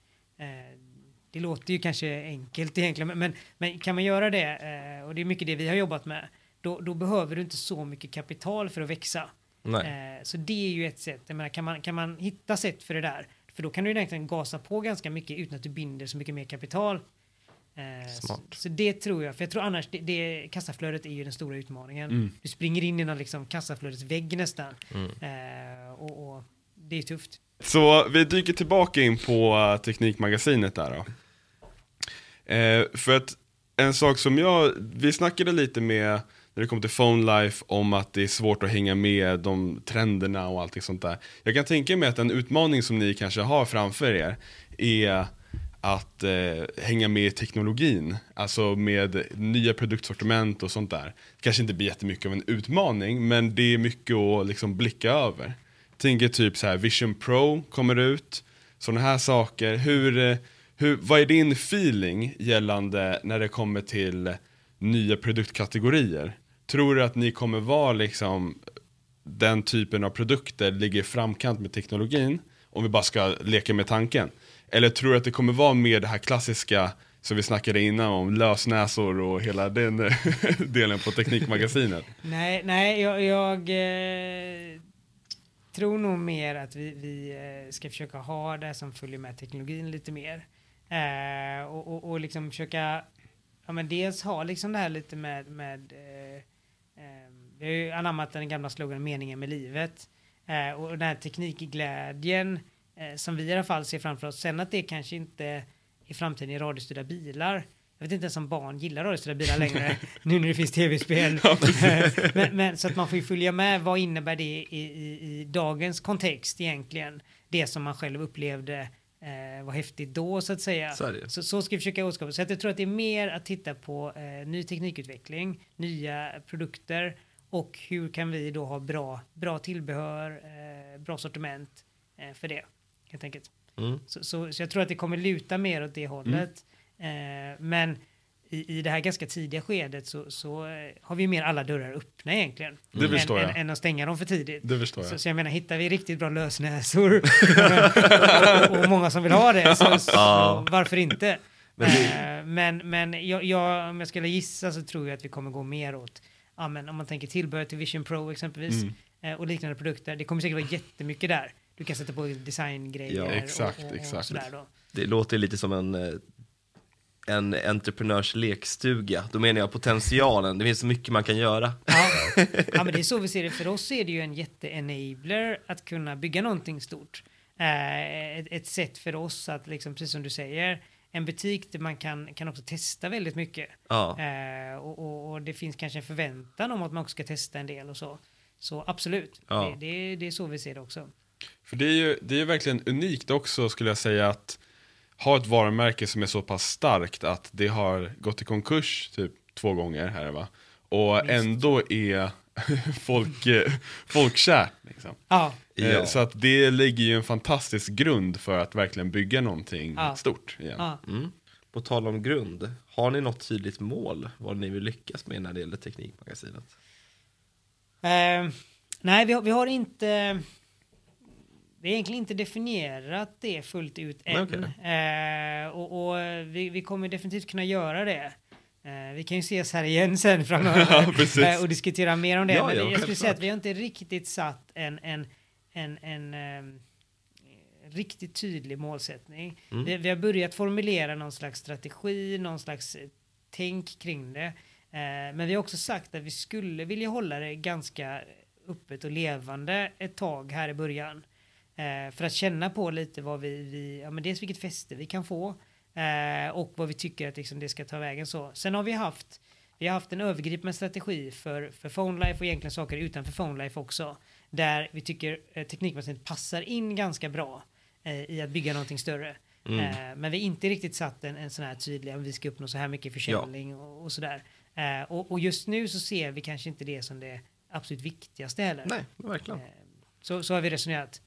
Eh, det låter ju kanske enkelt egentligen, men, men, men kan man göra det, eh, och det är mycket det vi har jobbat med, då, då behöver du inte så mycket kapital för att växa. Nej. Eh, så det är ju ett sätt. Jag menar, kan, man, kan man hitta sätt för det där, För då kan du ju egentligen gasa på ganska mycket utan att du binder så mycket mer kapital. Eh. Så, så det tror jag, för jag tror annars det, det kassaflödet är ju den stora utmaningen. Mm. Du springer in i någon liksom kassaflödets vägg nästan. Mm. Eh, och, och det är tufft. Så vi dyker tillbaka in på uh, Teknikmagasinet där då. Eh, för att en sak som jag, vi snackade lite med när det kom till Phone Life om att det är svårt att hänga med de trenderna och allting sånt där. Jag kan tänka mig att en utmaning som ni kanske har framför er är att eh, hänga med i teknologin, alltså med nya produktsortiment och sånt där. Det kanske inte blir jättemycket av en utmaning, men det är mycket att liksom blicka över. Tänker typ så här, Vision Pro kommer ut, sådana här saker. Hur, eh, hur, vad är din feeling gällande när det kommer till nya produktkategorier? Tror du att ni kommer vara liksom den typen av produkter ligger i framkant med teknologin? Om vi bara ska leka med tanken. Eller tror du att det kommer vara mer det här klassiska som vi snackade innan om lösnäsor och hela den delen på Teknikmagasinet? Nej, nej jag, jag eh, tror nog mer att vi, vi eh, ska försöka ha det som följer med teknologin lite mer. Eh, och, och, och liksom försöka, ja men dels ha liksom det här lite med, med eh, eh, vi har ju anammat den gamla sloganen meningen med livet. Eh, och den här teknikglädjen eh, som vi i alla fall ser framför oss. Sen att det kanske inte i framtiden är radiostyrda bilar. Jag vet inte ens om barn gillar radiostyrda bilar längre nu när det finns tv-spel. men, men, så att man får ju följa med. Vad innebär det i, i, i dagens kontext egentligen? Det som man själv upplevde eh, var häftigt då så att säga. Så. Så, så ska vi försöka åskapa. Så att jag tror att det är mer att titta på eh, ny teknikutveckling, nya produkter och hur kan vi då ha bra, bra tillbehör, eh, bra sortiment eh, för det helt enkelt. Mm. Så, så, så jag tror att det kommer luta mer åt det hållet. Eh, men i, i det här ganska tidiga skedet så, så eh, har vi mer alla dörrar öppna egentligen. Det förstår än, jag. Än, än att stänga dem för tidigt. Det förstår Så, jag. så jag menar, hittar vi riktigt bra lösnäsor och, och många som vill ha det, så, så varför inte? Men Eh, men men jag, jag, om jag skulle gissa så tror jag att vi kommer gå mer åt, ja, men om man tänker tillbehör till Vision Pro exempelvis, Mm. eh, och liknande produkter. Det kommer säkert vara jättemycket där. Du kan sätta på designgrejer Ja, exakt, och, och, och exakt. sådär då. Det låter lite som en, en entreprenörs lekstuga. Då menar jag potentialen. Det finns så mycket man kan göra. Ja. ja, men det är så vi ser det. För oss är det ju en jätte-enabler att kunna bygga någonting stort. Eh, ett, ett sätt för oss att, liksom, precis som du säger, en butik där man kan, kan också testa väldigt mycket. Ja. Eh, och, och, och det finns kanske en förväntan om att man också ska testa en del och så. Så absolut, Ja. det, det, det är så vi ser det också. För det är ju det är verkligen unikt också skulle jag säga att ha ett varumärke som är så pass starkt att det har gått i konkurs typ två gånger här va. Och ändå är folk, folkkärt. Liksom. Ja, Eh, Ja. Så att det ligger ju en fantastisk grund för att verkligen bygga någonting Ja. stort igen. ja. Mm. På tal om grund, har ni något tydligt mål vad ni vill lyckas med när det gäller Teknikmagasinet? Eh, nej, vi har, vi har inte... Vi har egentligen inte definierat det fullt ut än. Okej. Eh, och och vi, vi kommer definitivt kunna göra det. Eh, vi kan ju ses här igen sen framöver Ja, eh, och diskutera mer om det. Ja, Men ja, jag skulle säga att vi har inte riktigt satt en, en, en, en ehm, riktigt tydlig målsättning. Mm. Vi, vi har börjat formulera någon slags strategi, någon slags eh, tänk kring det. Eh, men vi har också sagt att vi skulle vilja hålla det ganska öppet och levande ett tag här i början. Eh, för att känna på lite vad vi, vi ja men dels vilket fäste vi kan få eh, och vad vi tycker att liksom det ska ta vägen så. Sen har vi haft vi har haft en övergripande strategi för, för Phone Life och egentligen saker utanför Phone Life också. Där vi tycker eh, Teknikmagasinet passar in ganska bra eh, i att bygga någonting större. Mm. Eh, men vi har inte riktigt satt en, en sån här tydlig, om vi ska uppnå så här mycket försäljning och, och sådär. Eh, och, och just nu så ser vi kanske inte det som det absolut viktigaste heller. Nej, verkligen. Eh, Så, så har vi resonerat.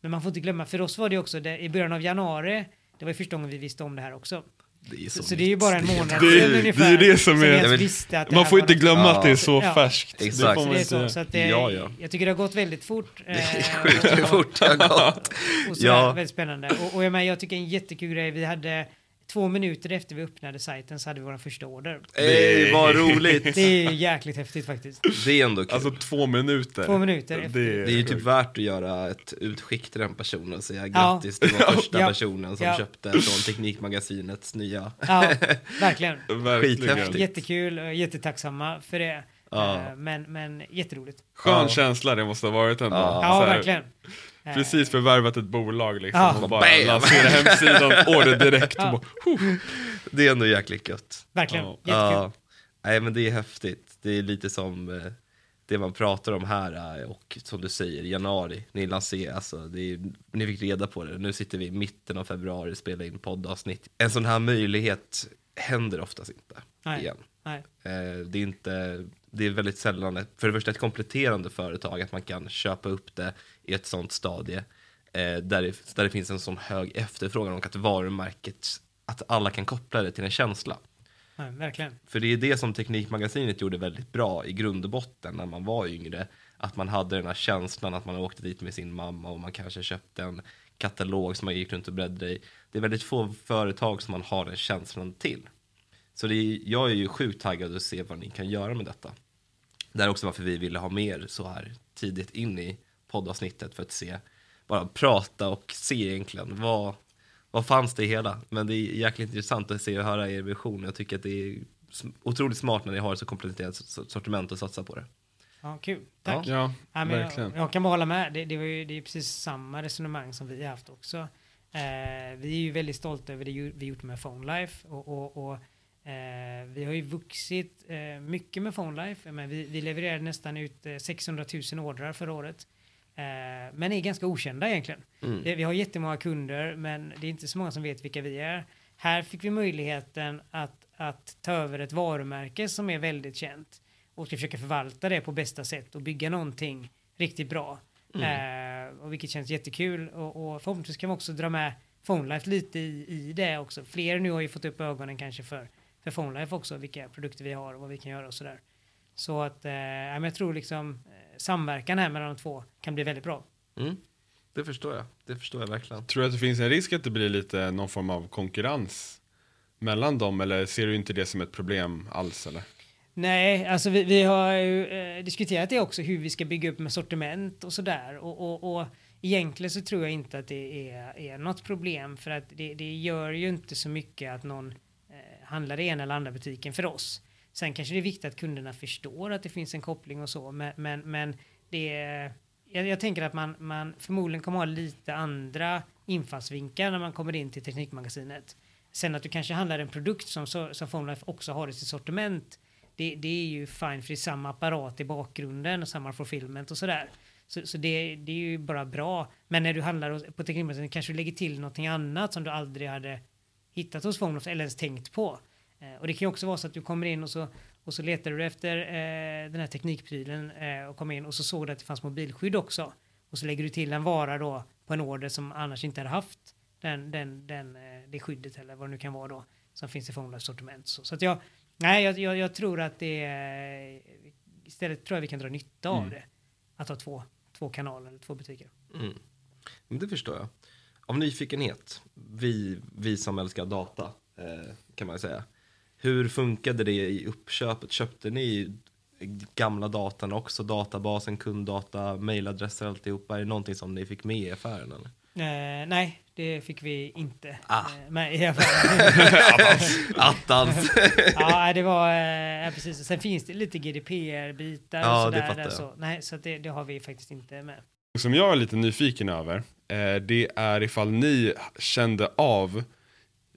Men man får inte glömma, för oss var det också det, i början av januari, det var ju första gången vi visste om det här också. Det är Så, så, så det är ju bara en månad Det är- sedan det är ungefär. det som vi är- ens Jag vill- visste att det Man får inte något- glömma Ja. att det är så Ja. färskt. Exakt. Det Så så, så att det, Ja, ja. jag tycker det har gått väldigt fort. Det är eh, sjukt hur fort det har gått. och sådär, Ja. Väldigt spännande. Och, och jag, menar, jag tycker en jättekul grej, vi hade två minuter efter vi öppnade sajten så hade vi vår första order. Ey, vad roligt! Det är ju jäkligt häftigt faktiskt. Det är ändå kul. Alltså två minuter. Två minuter efter. Det är, det är ju typ värt att göra ett utskick till den personen och säga grattis, du var första Ja. personen som Ja. köpte från Teknikmagasinets nya. Ja, verkligen. verkligen. Skithäftigt. Jättekul och jättetacksamma för det. Ja. Eh, Men, men jätteroligt. Skön Ja. känsla det måste ha varit ändå. Ja. Ja, verkligen. Eh, Precis förvärvat ett bolag liksom. Ja. Och bara Bam! lansera hemsidan, order direkt. Ja. Bara, Det är ändå jäkligt gött. Verkligen. Ja. Jättekul. Ja. Nej men det är häftigt. Det är lite som eh, det man pratar om här och som du säger, januari, ni lanserar, alltså det är, ni fick reda på det. Nu sitter vi i mitten av februari och spelar in poddavsnitt. En sån här möjlighet händer oftast inte Nej. igen. Nej. Det är inte, det är väldigt sällan, ett, för det första ett kompletterande företag, att man kan köpa upp det i ett sånt stadie. Eh, där, det, där det finns en sån hög efterfrågan och att varumärket, att alla kan koppla det till en känsla. Nej, verkligen. För det är det som Teknikmagasinet gjorde väldigt bra i grund och botten när man var yngre. Att man hade den här känslan att man åkte dit med sin mamma och man kanske köpte en katalog som man gick runt och bläddrade i. Det är väldigt få företag som man har den känslan till. Så det är, jag är ju sjukt taggad att se vad ni kan göra med detta. Det är också varför vi ville ha mer så här tidigt in i poddavsnittet för att se, bara prata och se egentligen vad, vad fanns det i hela. Men det är jäkligt intressant att se och höra er vision. Jag tycker att det är otroligt smart när ni har ett så kompletterat sortiment och satsa på det. Ja, kul. Tack. ja, Ja, men verkligen. jag, jag kan bara hålla med. Det, det, var ju, det är precis samma resonemang som vi har haft också. Eh, vi är ju väldigt stolta över det vi gjort med PhoneLife och, och, och eh, vi har ju vuxit eh, mycket med PhoneLife. Men vi, vi levererade nästan ut eh, 600 000 ordrar förra året. Eh, men är ganska okända egentligen. Mm. Det, vi har jättemånga kunder men det är inte så många som vet vilka vi är. Här fick vi möjligheten att, att ta över ett varumärke som är väldigt känt och ska försöka förvalta det på bästa sätt och bygga någonting riktigt bra. Eh, och vilket känns jättekul och, och förhoppningsvis kan vi också dra med PhoneLife lite i, i det också. Fler nu har ju fått upp ögonen kanske för, för PhoneLife också, vilka produkter vi har och vad vi kan göra och sådär. Så att eh, ja, men jag tror liksom eh, samverkan här mellan de två kan bli väldigt bra. Mm. Det förstår jag. Det förstår jag verkligen. Tror du att det finns en risk att det blir lite någon form av konkurrens mellan dem eller ser du inte det som ett problem alls eller? Nej, alltså vi, vi har ju eh, diskuterat det också, hur vi ska bygga upp med sortiment och sådär. Och, och, och egentligen så tror jag inte att det är, är något problem för att det, det gör ju inte så mycket att någon handlar i ena eller andra butiken för oss. Sen kanske det är viktigt att kunderna förstår att det finns en koppling och så, men, men, men det är, jag, jag tänker att man, man förmodligen kommer ha lite andra infallsvinklar när man kommer in till Teknikmagasinet. Sen att du kanske handlar en produkt som, som PhoneLife också har i sitt sortiment det, det är ju fine för det är samma apparat i bakgrunden och samma fulfillment och sådär. Så, så det, det är ju bara bra. Men när du handlar på Teknikmagasinet kanske du lägger till någonting annat som du aldrig hade hittat hos PhoneLife eller ens tänkt på. Eh, och det kan ju också vara så att du kommer in och så, och så letar du efter eh, den här teknikprylen eh, och kommer in och så såg du att det fanns mobilskydd också. Och så lägger du till en vara då på en order som annars inte hade haft den, den, den, eh, det skyddet eller vad det nu kan vara då som finns i PhoneLife sortiment. Så, så att jag, nej, jag, jag, jag tror att det är, istället tror jag vi kan dra nytta av Mm. det. Att ha två, två kanaler eller två butiker. Mm. Men det förstår jag. Av nyfikenhet, vi, vi som älskar data, eh, kan man säga. Hur funkade det i uppköpet? Köpte ni gamla datan också? Databasen, kunddata, mailadresser, alltihopa? Är det någonting som ni fick med i affären? Eller? Eh, nej, det fick vi inte Ah. eh, med i affären. Attans! ja, det var eh, precis. Sen finns det lite GDPR-bitar Ja, och det sådär. fattar där, så, nej, så det, det har vi faktiskt inte med. Som jag är lite nyfiken över, eh, det är ifall ni kände av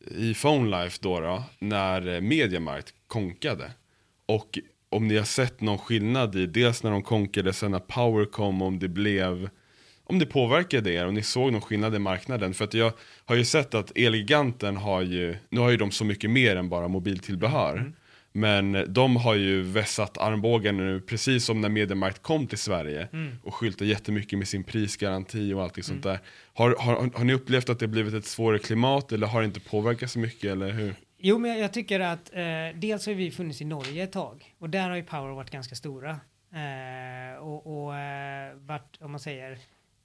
i PhoneLife då, då när eh, Mediamarkt konkade. Och om ni har sett någon skillnad i, dels när de konkade, sen när Power kom, om det blev om det påverkade er, om ni såg någon skillnad i marknaden. För att jag har ju sett att Elgiganten har ju, nu har ju de så mycket mer än bara mobiltillbehör. Mm. Men de har ju vässat armbågen nu, precis som när Mediamarkt kom till Sverige. Och skyltar jättemycket med sin prisgaranti och allt sånt där. Har, har, har ni upplevt att det blivit ett svårare klimat eller har det inte påverkat så mycket eller hur? Jo, men jag, jag tycker att eh, dels har vi funnits i Norge ett tag och där har ju Power varit ganska stora. Eh, och och eh, varit, om man säger,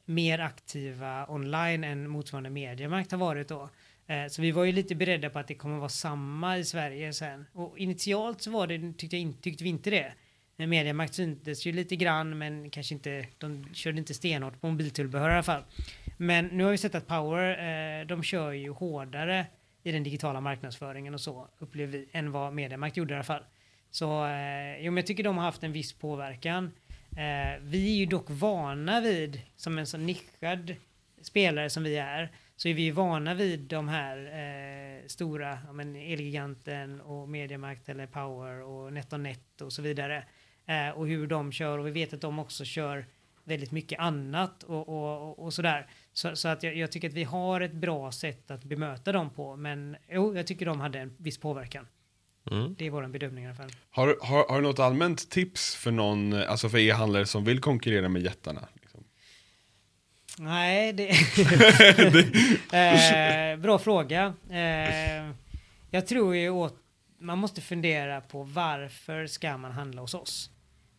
mer aktiva online än motsvarande mediemarkt har varit då. Eh, så vi var ju lite beredda på att det kommer vara samma i Sverige sen. Och initialt så var det, tyckte, jag tyckte vi inte det. Mediamakt syntes ju lite grann men kanske inte, de körde inte stenhårt på mobiltillbehör i alla fall. Men nu har vi sett att Power, eh, de kör ju hårdare i den digitala marknadsföringen och så upplever vi än vad Mediamakt gjorde i alla fall. Så eh, jo, men jag tycker de har haft en viss påverkan. Eh, vi är ju dock vana vid, som en så nischad spelare som vi är, så är vi vana vid de här eh, stora, ja, men Elgiganten och Mediamarkt eller Power och NetOnNet och så vidare. Eh, och hur de kör och vi vet att de också kör väldigt mycket annat och, och, och sådär. Så, så att jag, jag, tycker att vi har ett bra sätt att bemöta dem på. Men jo, jag tycker de hade en viss påverkan. Mm. Det är vår bedömning i alla fall. Har, har, har du något allmänt tips för någon, alltså för e-handlare som vill konkurrera med jättarna? Nej, det... eh, bra fråga. Eh, jag tror ju åt, man måste fundera på varför ska man handla hos oss?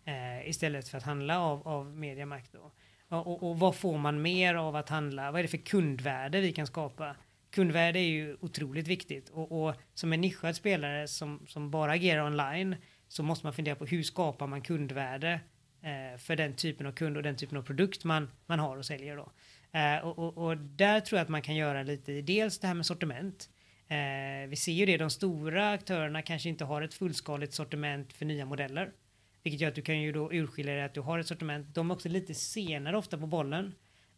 Eh, istället för att handla av, av Mediamarkt då. Och, och, vad får man mer av att handla? Vad är det för kundvärde vi kan skapa? Kundvärde är ju otroligt viktigt och, och som en nischad spelare som, som bara agerar online så måste man fundera på hur skapar man kundvärde Eh, för den typen av kund och den typen av produkt man, man har och säljer då. Eh, och, och, och, där tror jag att man kan göra lite, dels det här med sortiment. Eh, vi ser ju det, de stora aktörerna kanske inte har ett fullskaligt sortiment för nya modeller. Vilket gör att du kan ju då urskilja dig att du har ett sortiment. De är också lite senare ofta på bollen.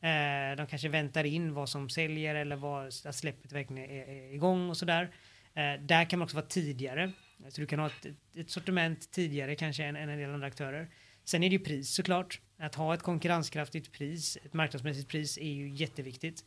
Eh, de kanske väntar in vad som säljer eller vad släppet verkligen är, är igång och sådär. Eh, där kan man också vara tidigare. Så du kan ha ett, ett sortiment tidigare kanske än, än en del andra aktörer. Sen är det ju pris såklart. Att ha ett konkurrenskraftigt pris, ett marknadsmässigt pris är ju jätteviktigt.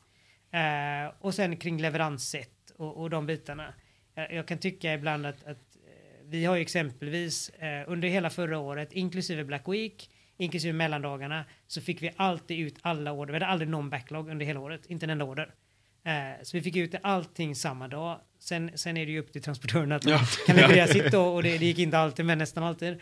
Eh, och sen kring leveranssätt och, och de bitarna. Jag, jag kan tycka ibland att, att vi har ju exempelvis eh, under hela förra året, inklusive Black Week, inklusive mellandagarna, så fick vi alltid ut alla order. Vi hade aldrig någon backlog under hela året, inte en enda order. Eh, så vi fick ut allting samma dag. Sen, sen är det ju upp till transportörerna att ja. kan leverera sitt då och det, det, gick inte alltid, men nästan alltid.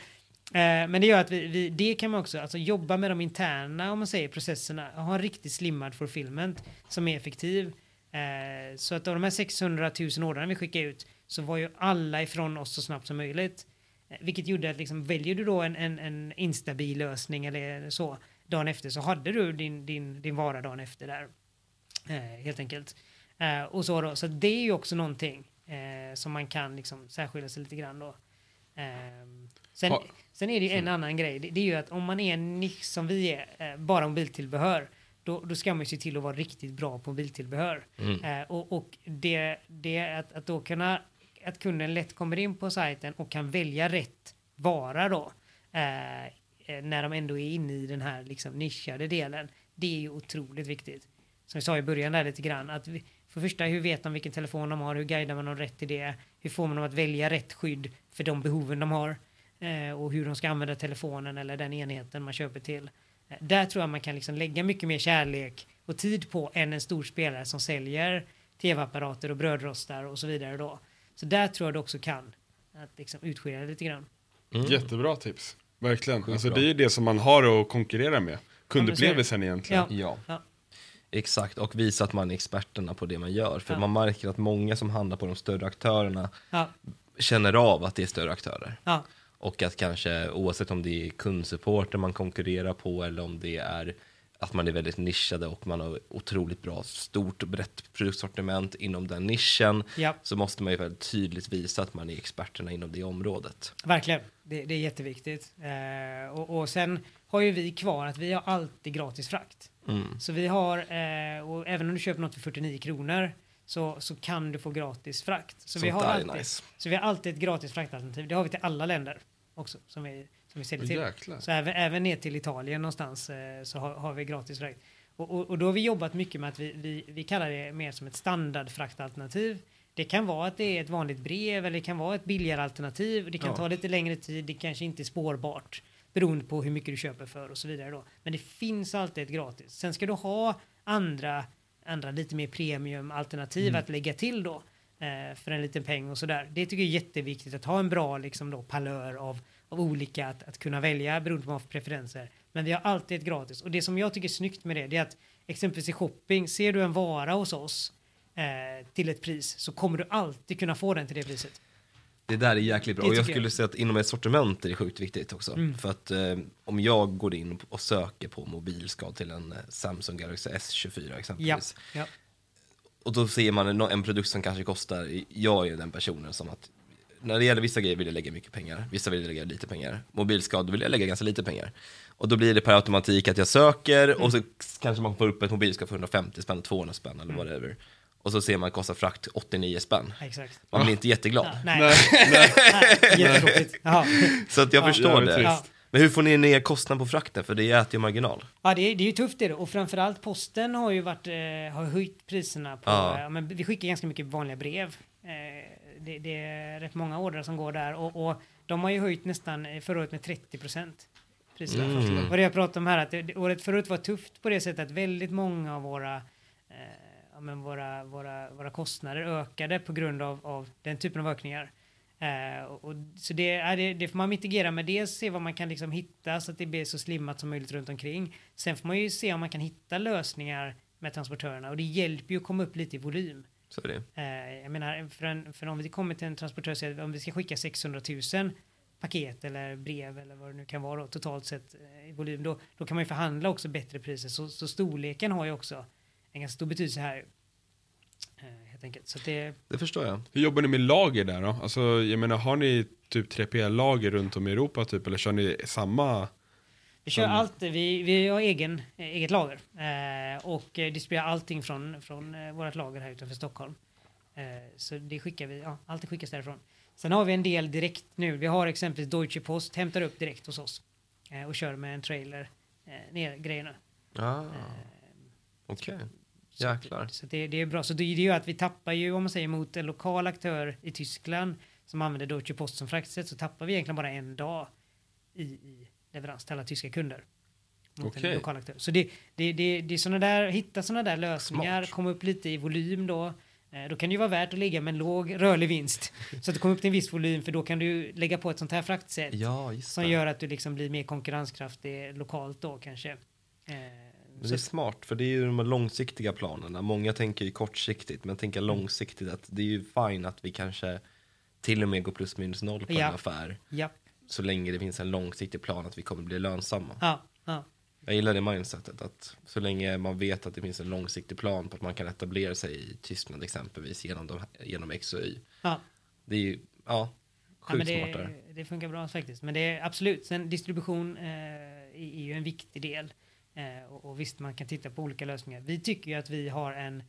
Eh, men det gör att vi, vi, det kan man också, alltså jobba med de interna, om man säger processerna, ha en riktigt slimmad fulfillment som är effektiv. Eh, så att av de här 600 000 ordrarna vi skickade ut så var ju alla ifrån oss så snabbt som möjligt. Eh, vilket gjorde att liksom, väljer du då en, en, en instabil lösning eller så dagen efter så hade du din, din, din vara dagen efter där. Helt enkelt. Och så då, så det är ju också någonting som man kan liksom särskilja sig lite grann då. Sen, sen är det ju en annan grej. Det, det, är ju att om man är en nisch som vi är, eh, bara mobiltillbehör, då, då ska man ju se till att vara riktigt bra på mobiltillbehör. Mm. Eh, och, och det, det att, att då kunna att kunden lätt kommer in på sajten och kan välja rätt vara då. Eh, eh, när de ändå är inne i den här liksom nischade delen. Det är ju otroligt viktigt. Som vi sa i början där lite grann. Att vi, för det första, hur vet de vilken telefon de har? Hur guidar man dem rätt till det? Hur får man dem att välja rätt skydd för de behoven de har? Eh, och hur de ska använda telefonen eller den enheten man köper till. Eh, där tror jag man kan liksom lägga mycket mer kärlek och tid på än en stor spelare som säljer tv-apparater och brödrostar och så vidare då. Så där tror jag du också kan att liksom utskilja lite grann. Mm. Jättebra tips. Verkligen. Alltså, det är ju det som man har att konkurrera med. Kundupplevelsen egentligen. Ja. ja. Exakt, och visa att man är experterna på det man gör. För man märker att många som handlar på de större aktörerna känner av att det är större aktörer. Och att kanske oavsett om det är kundsupporter man konkurrerar på eller om det är att man är väldigt nischade och man har otroligt bra, stort och brett produktsortiment inom den nischen. Ja. Så måste man ju väldigt tydligt visa att man är experterna inom det området. Verkligen, det, det är jätteviktigt. Eh, och, och sen har ju vi kvar att vi har alltid gratis frakt. Mm. Så vi har, eh, och även om du köper något för 49 kronor så, så kan du få gratis frakt. Så, vi har, alltid, nice. så vi har alltid ett gratis fraktalternativ. Det har vi till alla länder också. Som vi, som vi säljer till. Jäklar. Så även, även ner till Italien någonstans eh, så har, har, vi gratis frakt. Och, och, och, då har vi jobbat mycket med att vi, vi, vi kallar det mer som ett standardfraktalternativ. Det kan vara att det är ett vanligt brev eller det kan vara ett billigare alternativ. Det kan ja. ta lite längre tid. Det kanske inte är spårbart beroende på hur mycket du köper för och så vidare då. Men det finns alltid ett gratis. Sen ska du ha andra, andra lite mer premium alternativ mm. att lägga till då eh, för en liten peng och så där. Det tycker jag är jätteviktigt att ha en bra liksom då palör av av olika att, att kunna välja beroende på vad man har för preferenser. Men vi har alltid ett gratis och det som jag tycker är snyggt med det, det är att exempelvis i shopping, ser du en vara hos oss eh, till ett pris så kommer du alltid kunna få den till det priset. Det där är jäkligt bra. Och jag skulle jag. säga att inom ett sortiment är det sjukt viktigt också. Mm. För att eh, om jag går in och söker på mobilskal till en eh, Samsung Galaxy S24 Ja, exempelvis. ja. Och då ser man en, en produkt som kanske kostar, jag är den personen som att när det gäller vissa grejer vill jag lägga mycket pengar, vissa vill jag lägga lite pengar. Mobilskal, då vill jag lägga ganska lite pengar. Och då blir det per automatik att jag söker och så kanske man får upp ett mobilskal för 150 spänn, 200 spänn eller whatever. Och så ser man kostar frakt 89 spänn. Exakt. Man blir inte jätteglad. Ja, nej, nej, jättetråkigt. Jaha. Så att jag Ja. förstår Jävligt det. Men hur får ni ner kostnaden på frakten? För det äter ju marginal. Ja, det är, det är ju tufft det och framförallt posten har ju varit, eh, har höjt priserna på, Ja. men vi skickar ganska mycket vanliga brev. Eh, det, det är rätt många ordrar som går där och, och de har ju höjt nästan eh, förra året med 30 procent. Priserna. Mm. Och det jag pratade om här att det, året förut var tufft på det sättet att väldigt många av våra eh, men våra, våra, våra kostnader ökade på grund av, av den typen av ökningar. Eh, och, så det, är det, det får man mitigera med dels se vad man kan liksom hitta så att det blir så slimmat som möjligt runt omkring. Sen får man ju se om man kan hitta lösningar med transportörerna och det hjälper ju att komma upp lite i volym. Så är det. Eh, jag menar, för, en, för om vi kommer till en transportör att om vi ska skicka 600 000 paket eller brev eller vad det nu kan vara då, totalt sett eh, i volym, då, då kan man ju förhandla också bättre priser. Så, så storleken har ju också en ganska stor betydelse här. Eh, helt enkelt. Så det, Det förstår jag. Hur jobbar ni med lager där då? Alltså, jag menar, har ni typ 3PL-lager runt om i Europa typ, eller kör ni samma? vi kör Som- allt, vi, vi har egen, eh, eget lager eh, och eh, distribuerar allting från, från vårt lager här utanför Stockholm. Eh, så det skickar vi, ja, allt skickas därifrån. Sen har vi en del direkt nu. Vi har exempelvis Deutsche Post hämtar upp direkt hos oss eh, och kör med en trailer eh, ner grejerna. Ah, Eh, Okej. så Jäklar. Så det, det är bra. Så det, det gör att vi tappar ju, om man säger mot en lokal aktör i Tyskland som använder Deutsche Post som fraktsätt så tappar vi egentligen bara en dag i, i leverans till alla tyska kunder. Mot Okej. en lokal aktör. Så det, det, det, det är såna där, hitta sådana där lösningar, Smart. komma upp lite i volym då. Eh, Då kan det ju vara värt att ligga med en låg rörlig vinst. Så att du kommer upp till en viss volym för då kan du lägga på ett sånt här fraktsätt. Ja, Som gör att du liksom blir mer konkurrenskraftig lokalt då kanske. Men det är smart, för det är ju de långsiktiga planerna. Många tänker ju kortsiktigt, men tänker långsiktigt att det är ju fine att vi kanske till och med går plus minus noll på Ja. en affär. Ja, Så länge det finns en långsiktig plan att vi kommer bli lönsamma. ja, ja. Jag gillar det mindsetet, att så länge man vet att det finns en långsiktig plan på att man kan etablera sig i Tyskland exempelvis genom, de, genom X och Y. ja. Det är ju, ja, Ja, sjukt men smart där. det, det funkar bra faktiskt. Men det är absolut, sen distribution eh, är ju en viktig del. Eh, och, och visst, man kan titta på olika lösningar. Vi tycker ju att vi har en,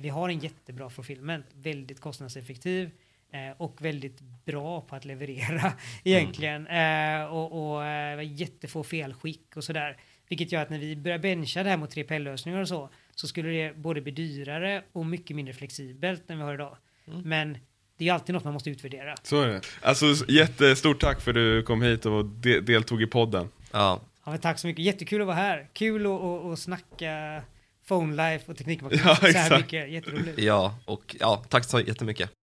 vi har en jättebra fulfillment, väldigt kostnadseffektiv eh, och väldigt bra på att leverera egentligen. Eh, och och eh, jättefå felskick och sådär. Vilket gör att när vi börjar bencha det här mot 3PL-lösningar och så, så skulle det både bli dyrare och mycket mindre flexibelt än vi har idag. Men det är alltid något man måste utvärdera. Så är det. Alltså, jättestort tack för att du kom hit och de deltog i podden. Ja, Ja, men tack så mycket. Jättekul att vara här. Kul att, att, att snacka phone life och teknikmarknad. Ja, så här mycket. Jätteroligt. ja, och ja, tack så jättemycket.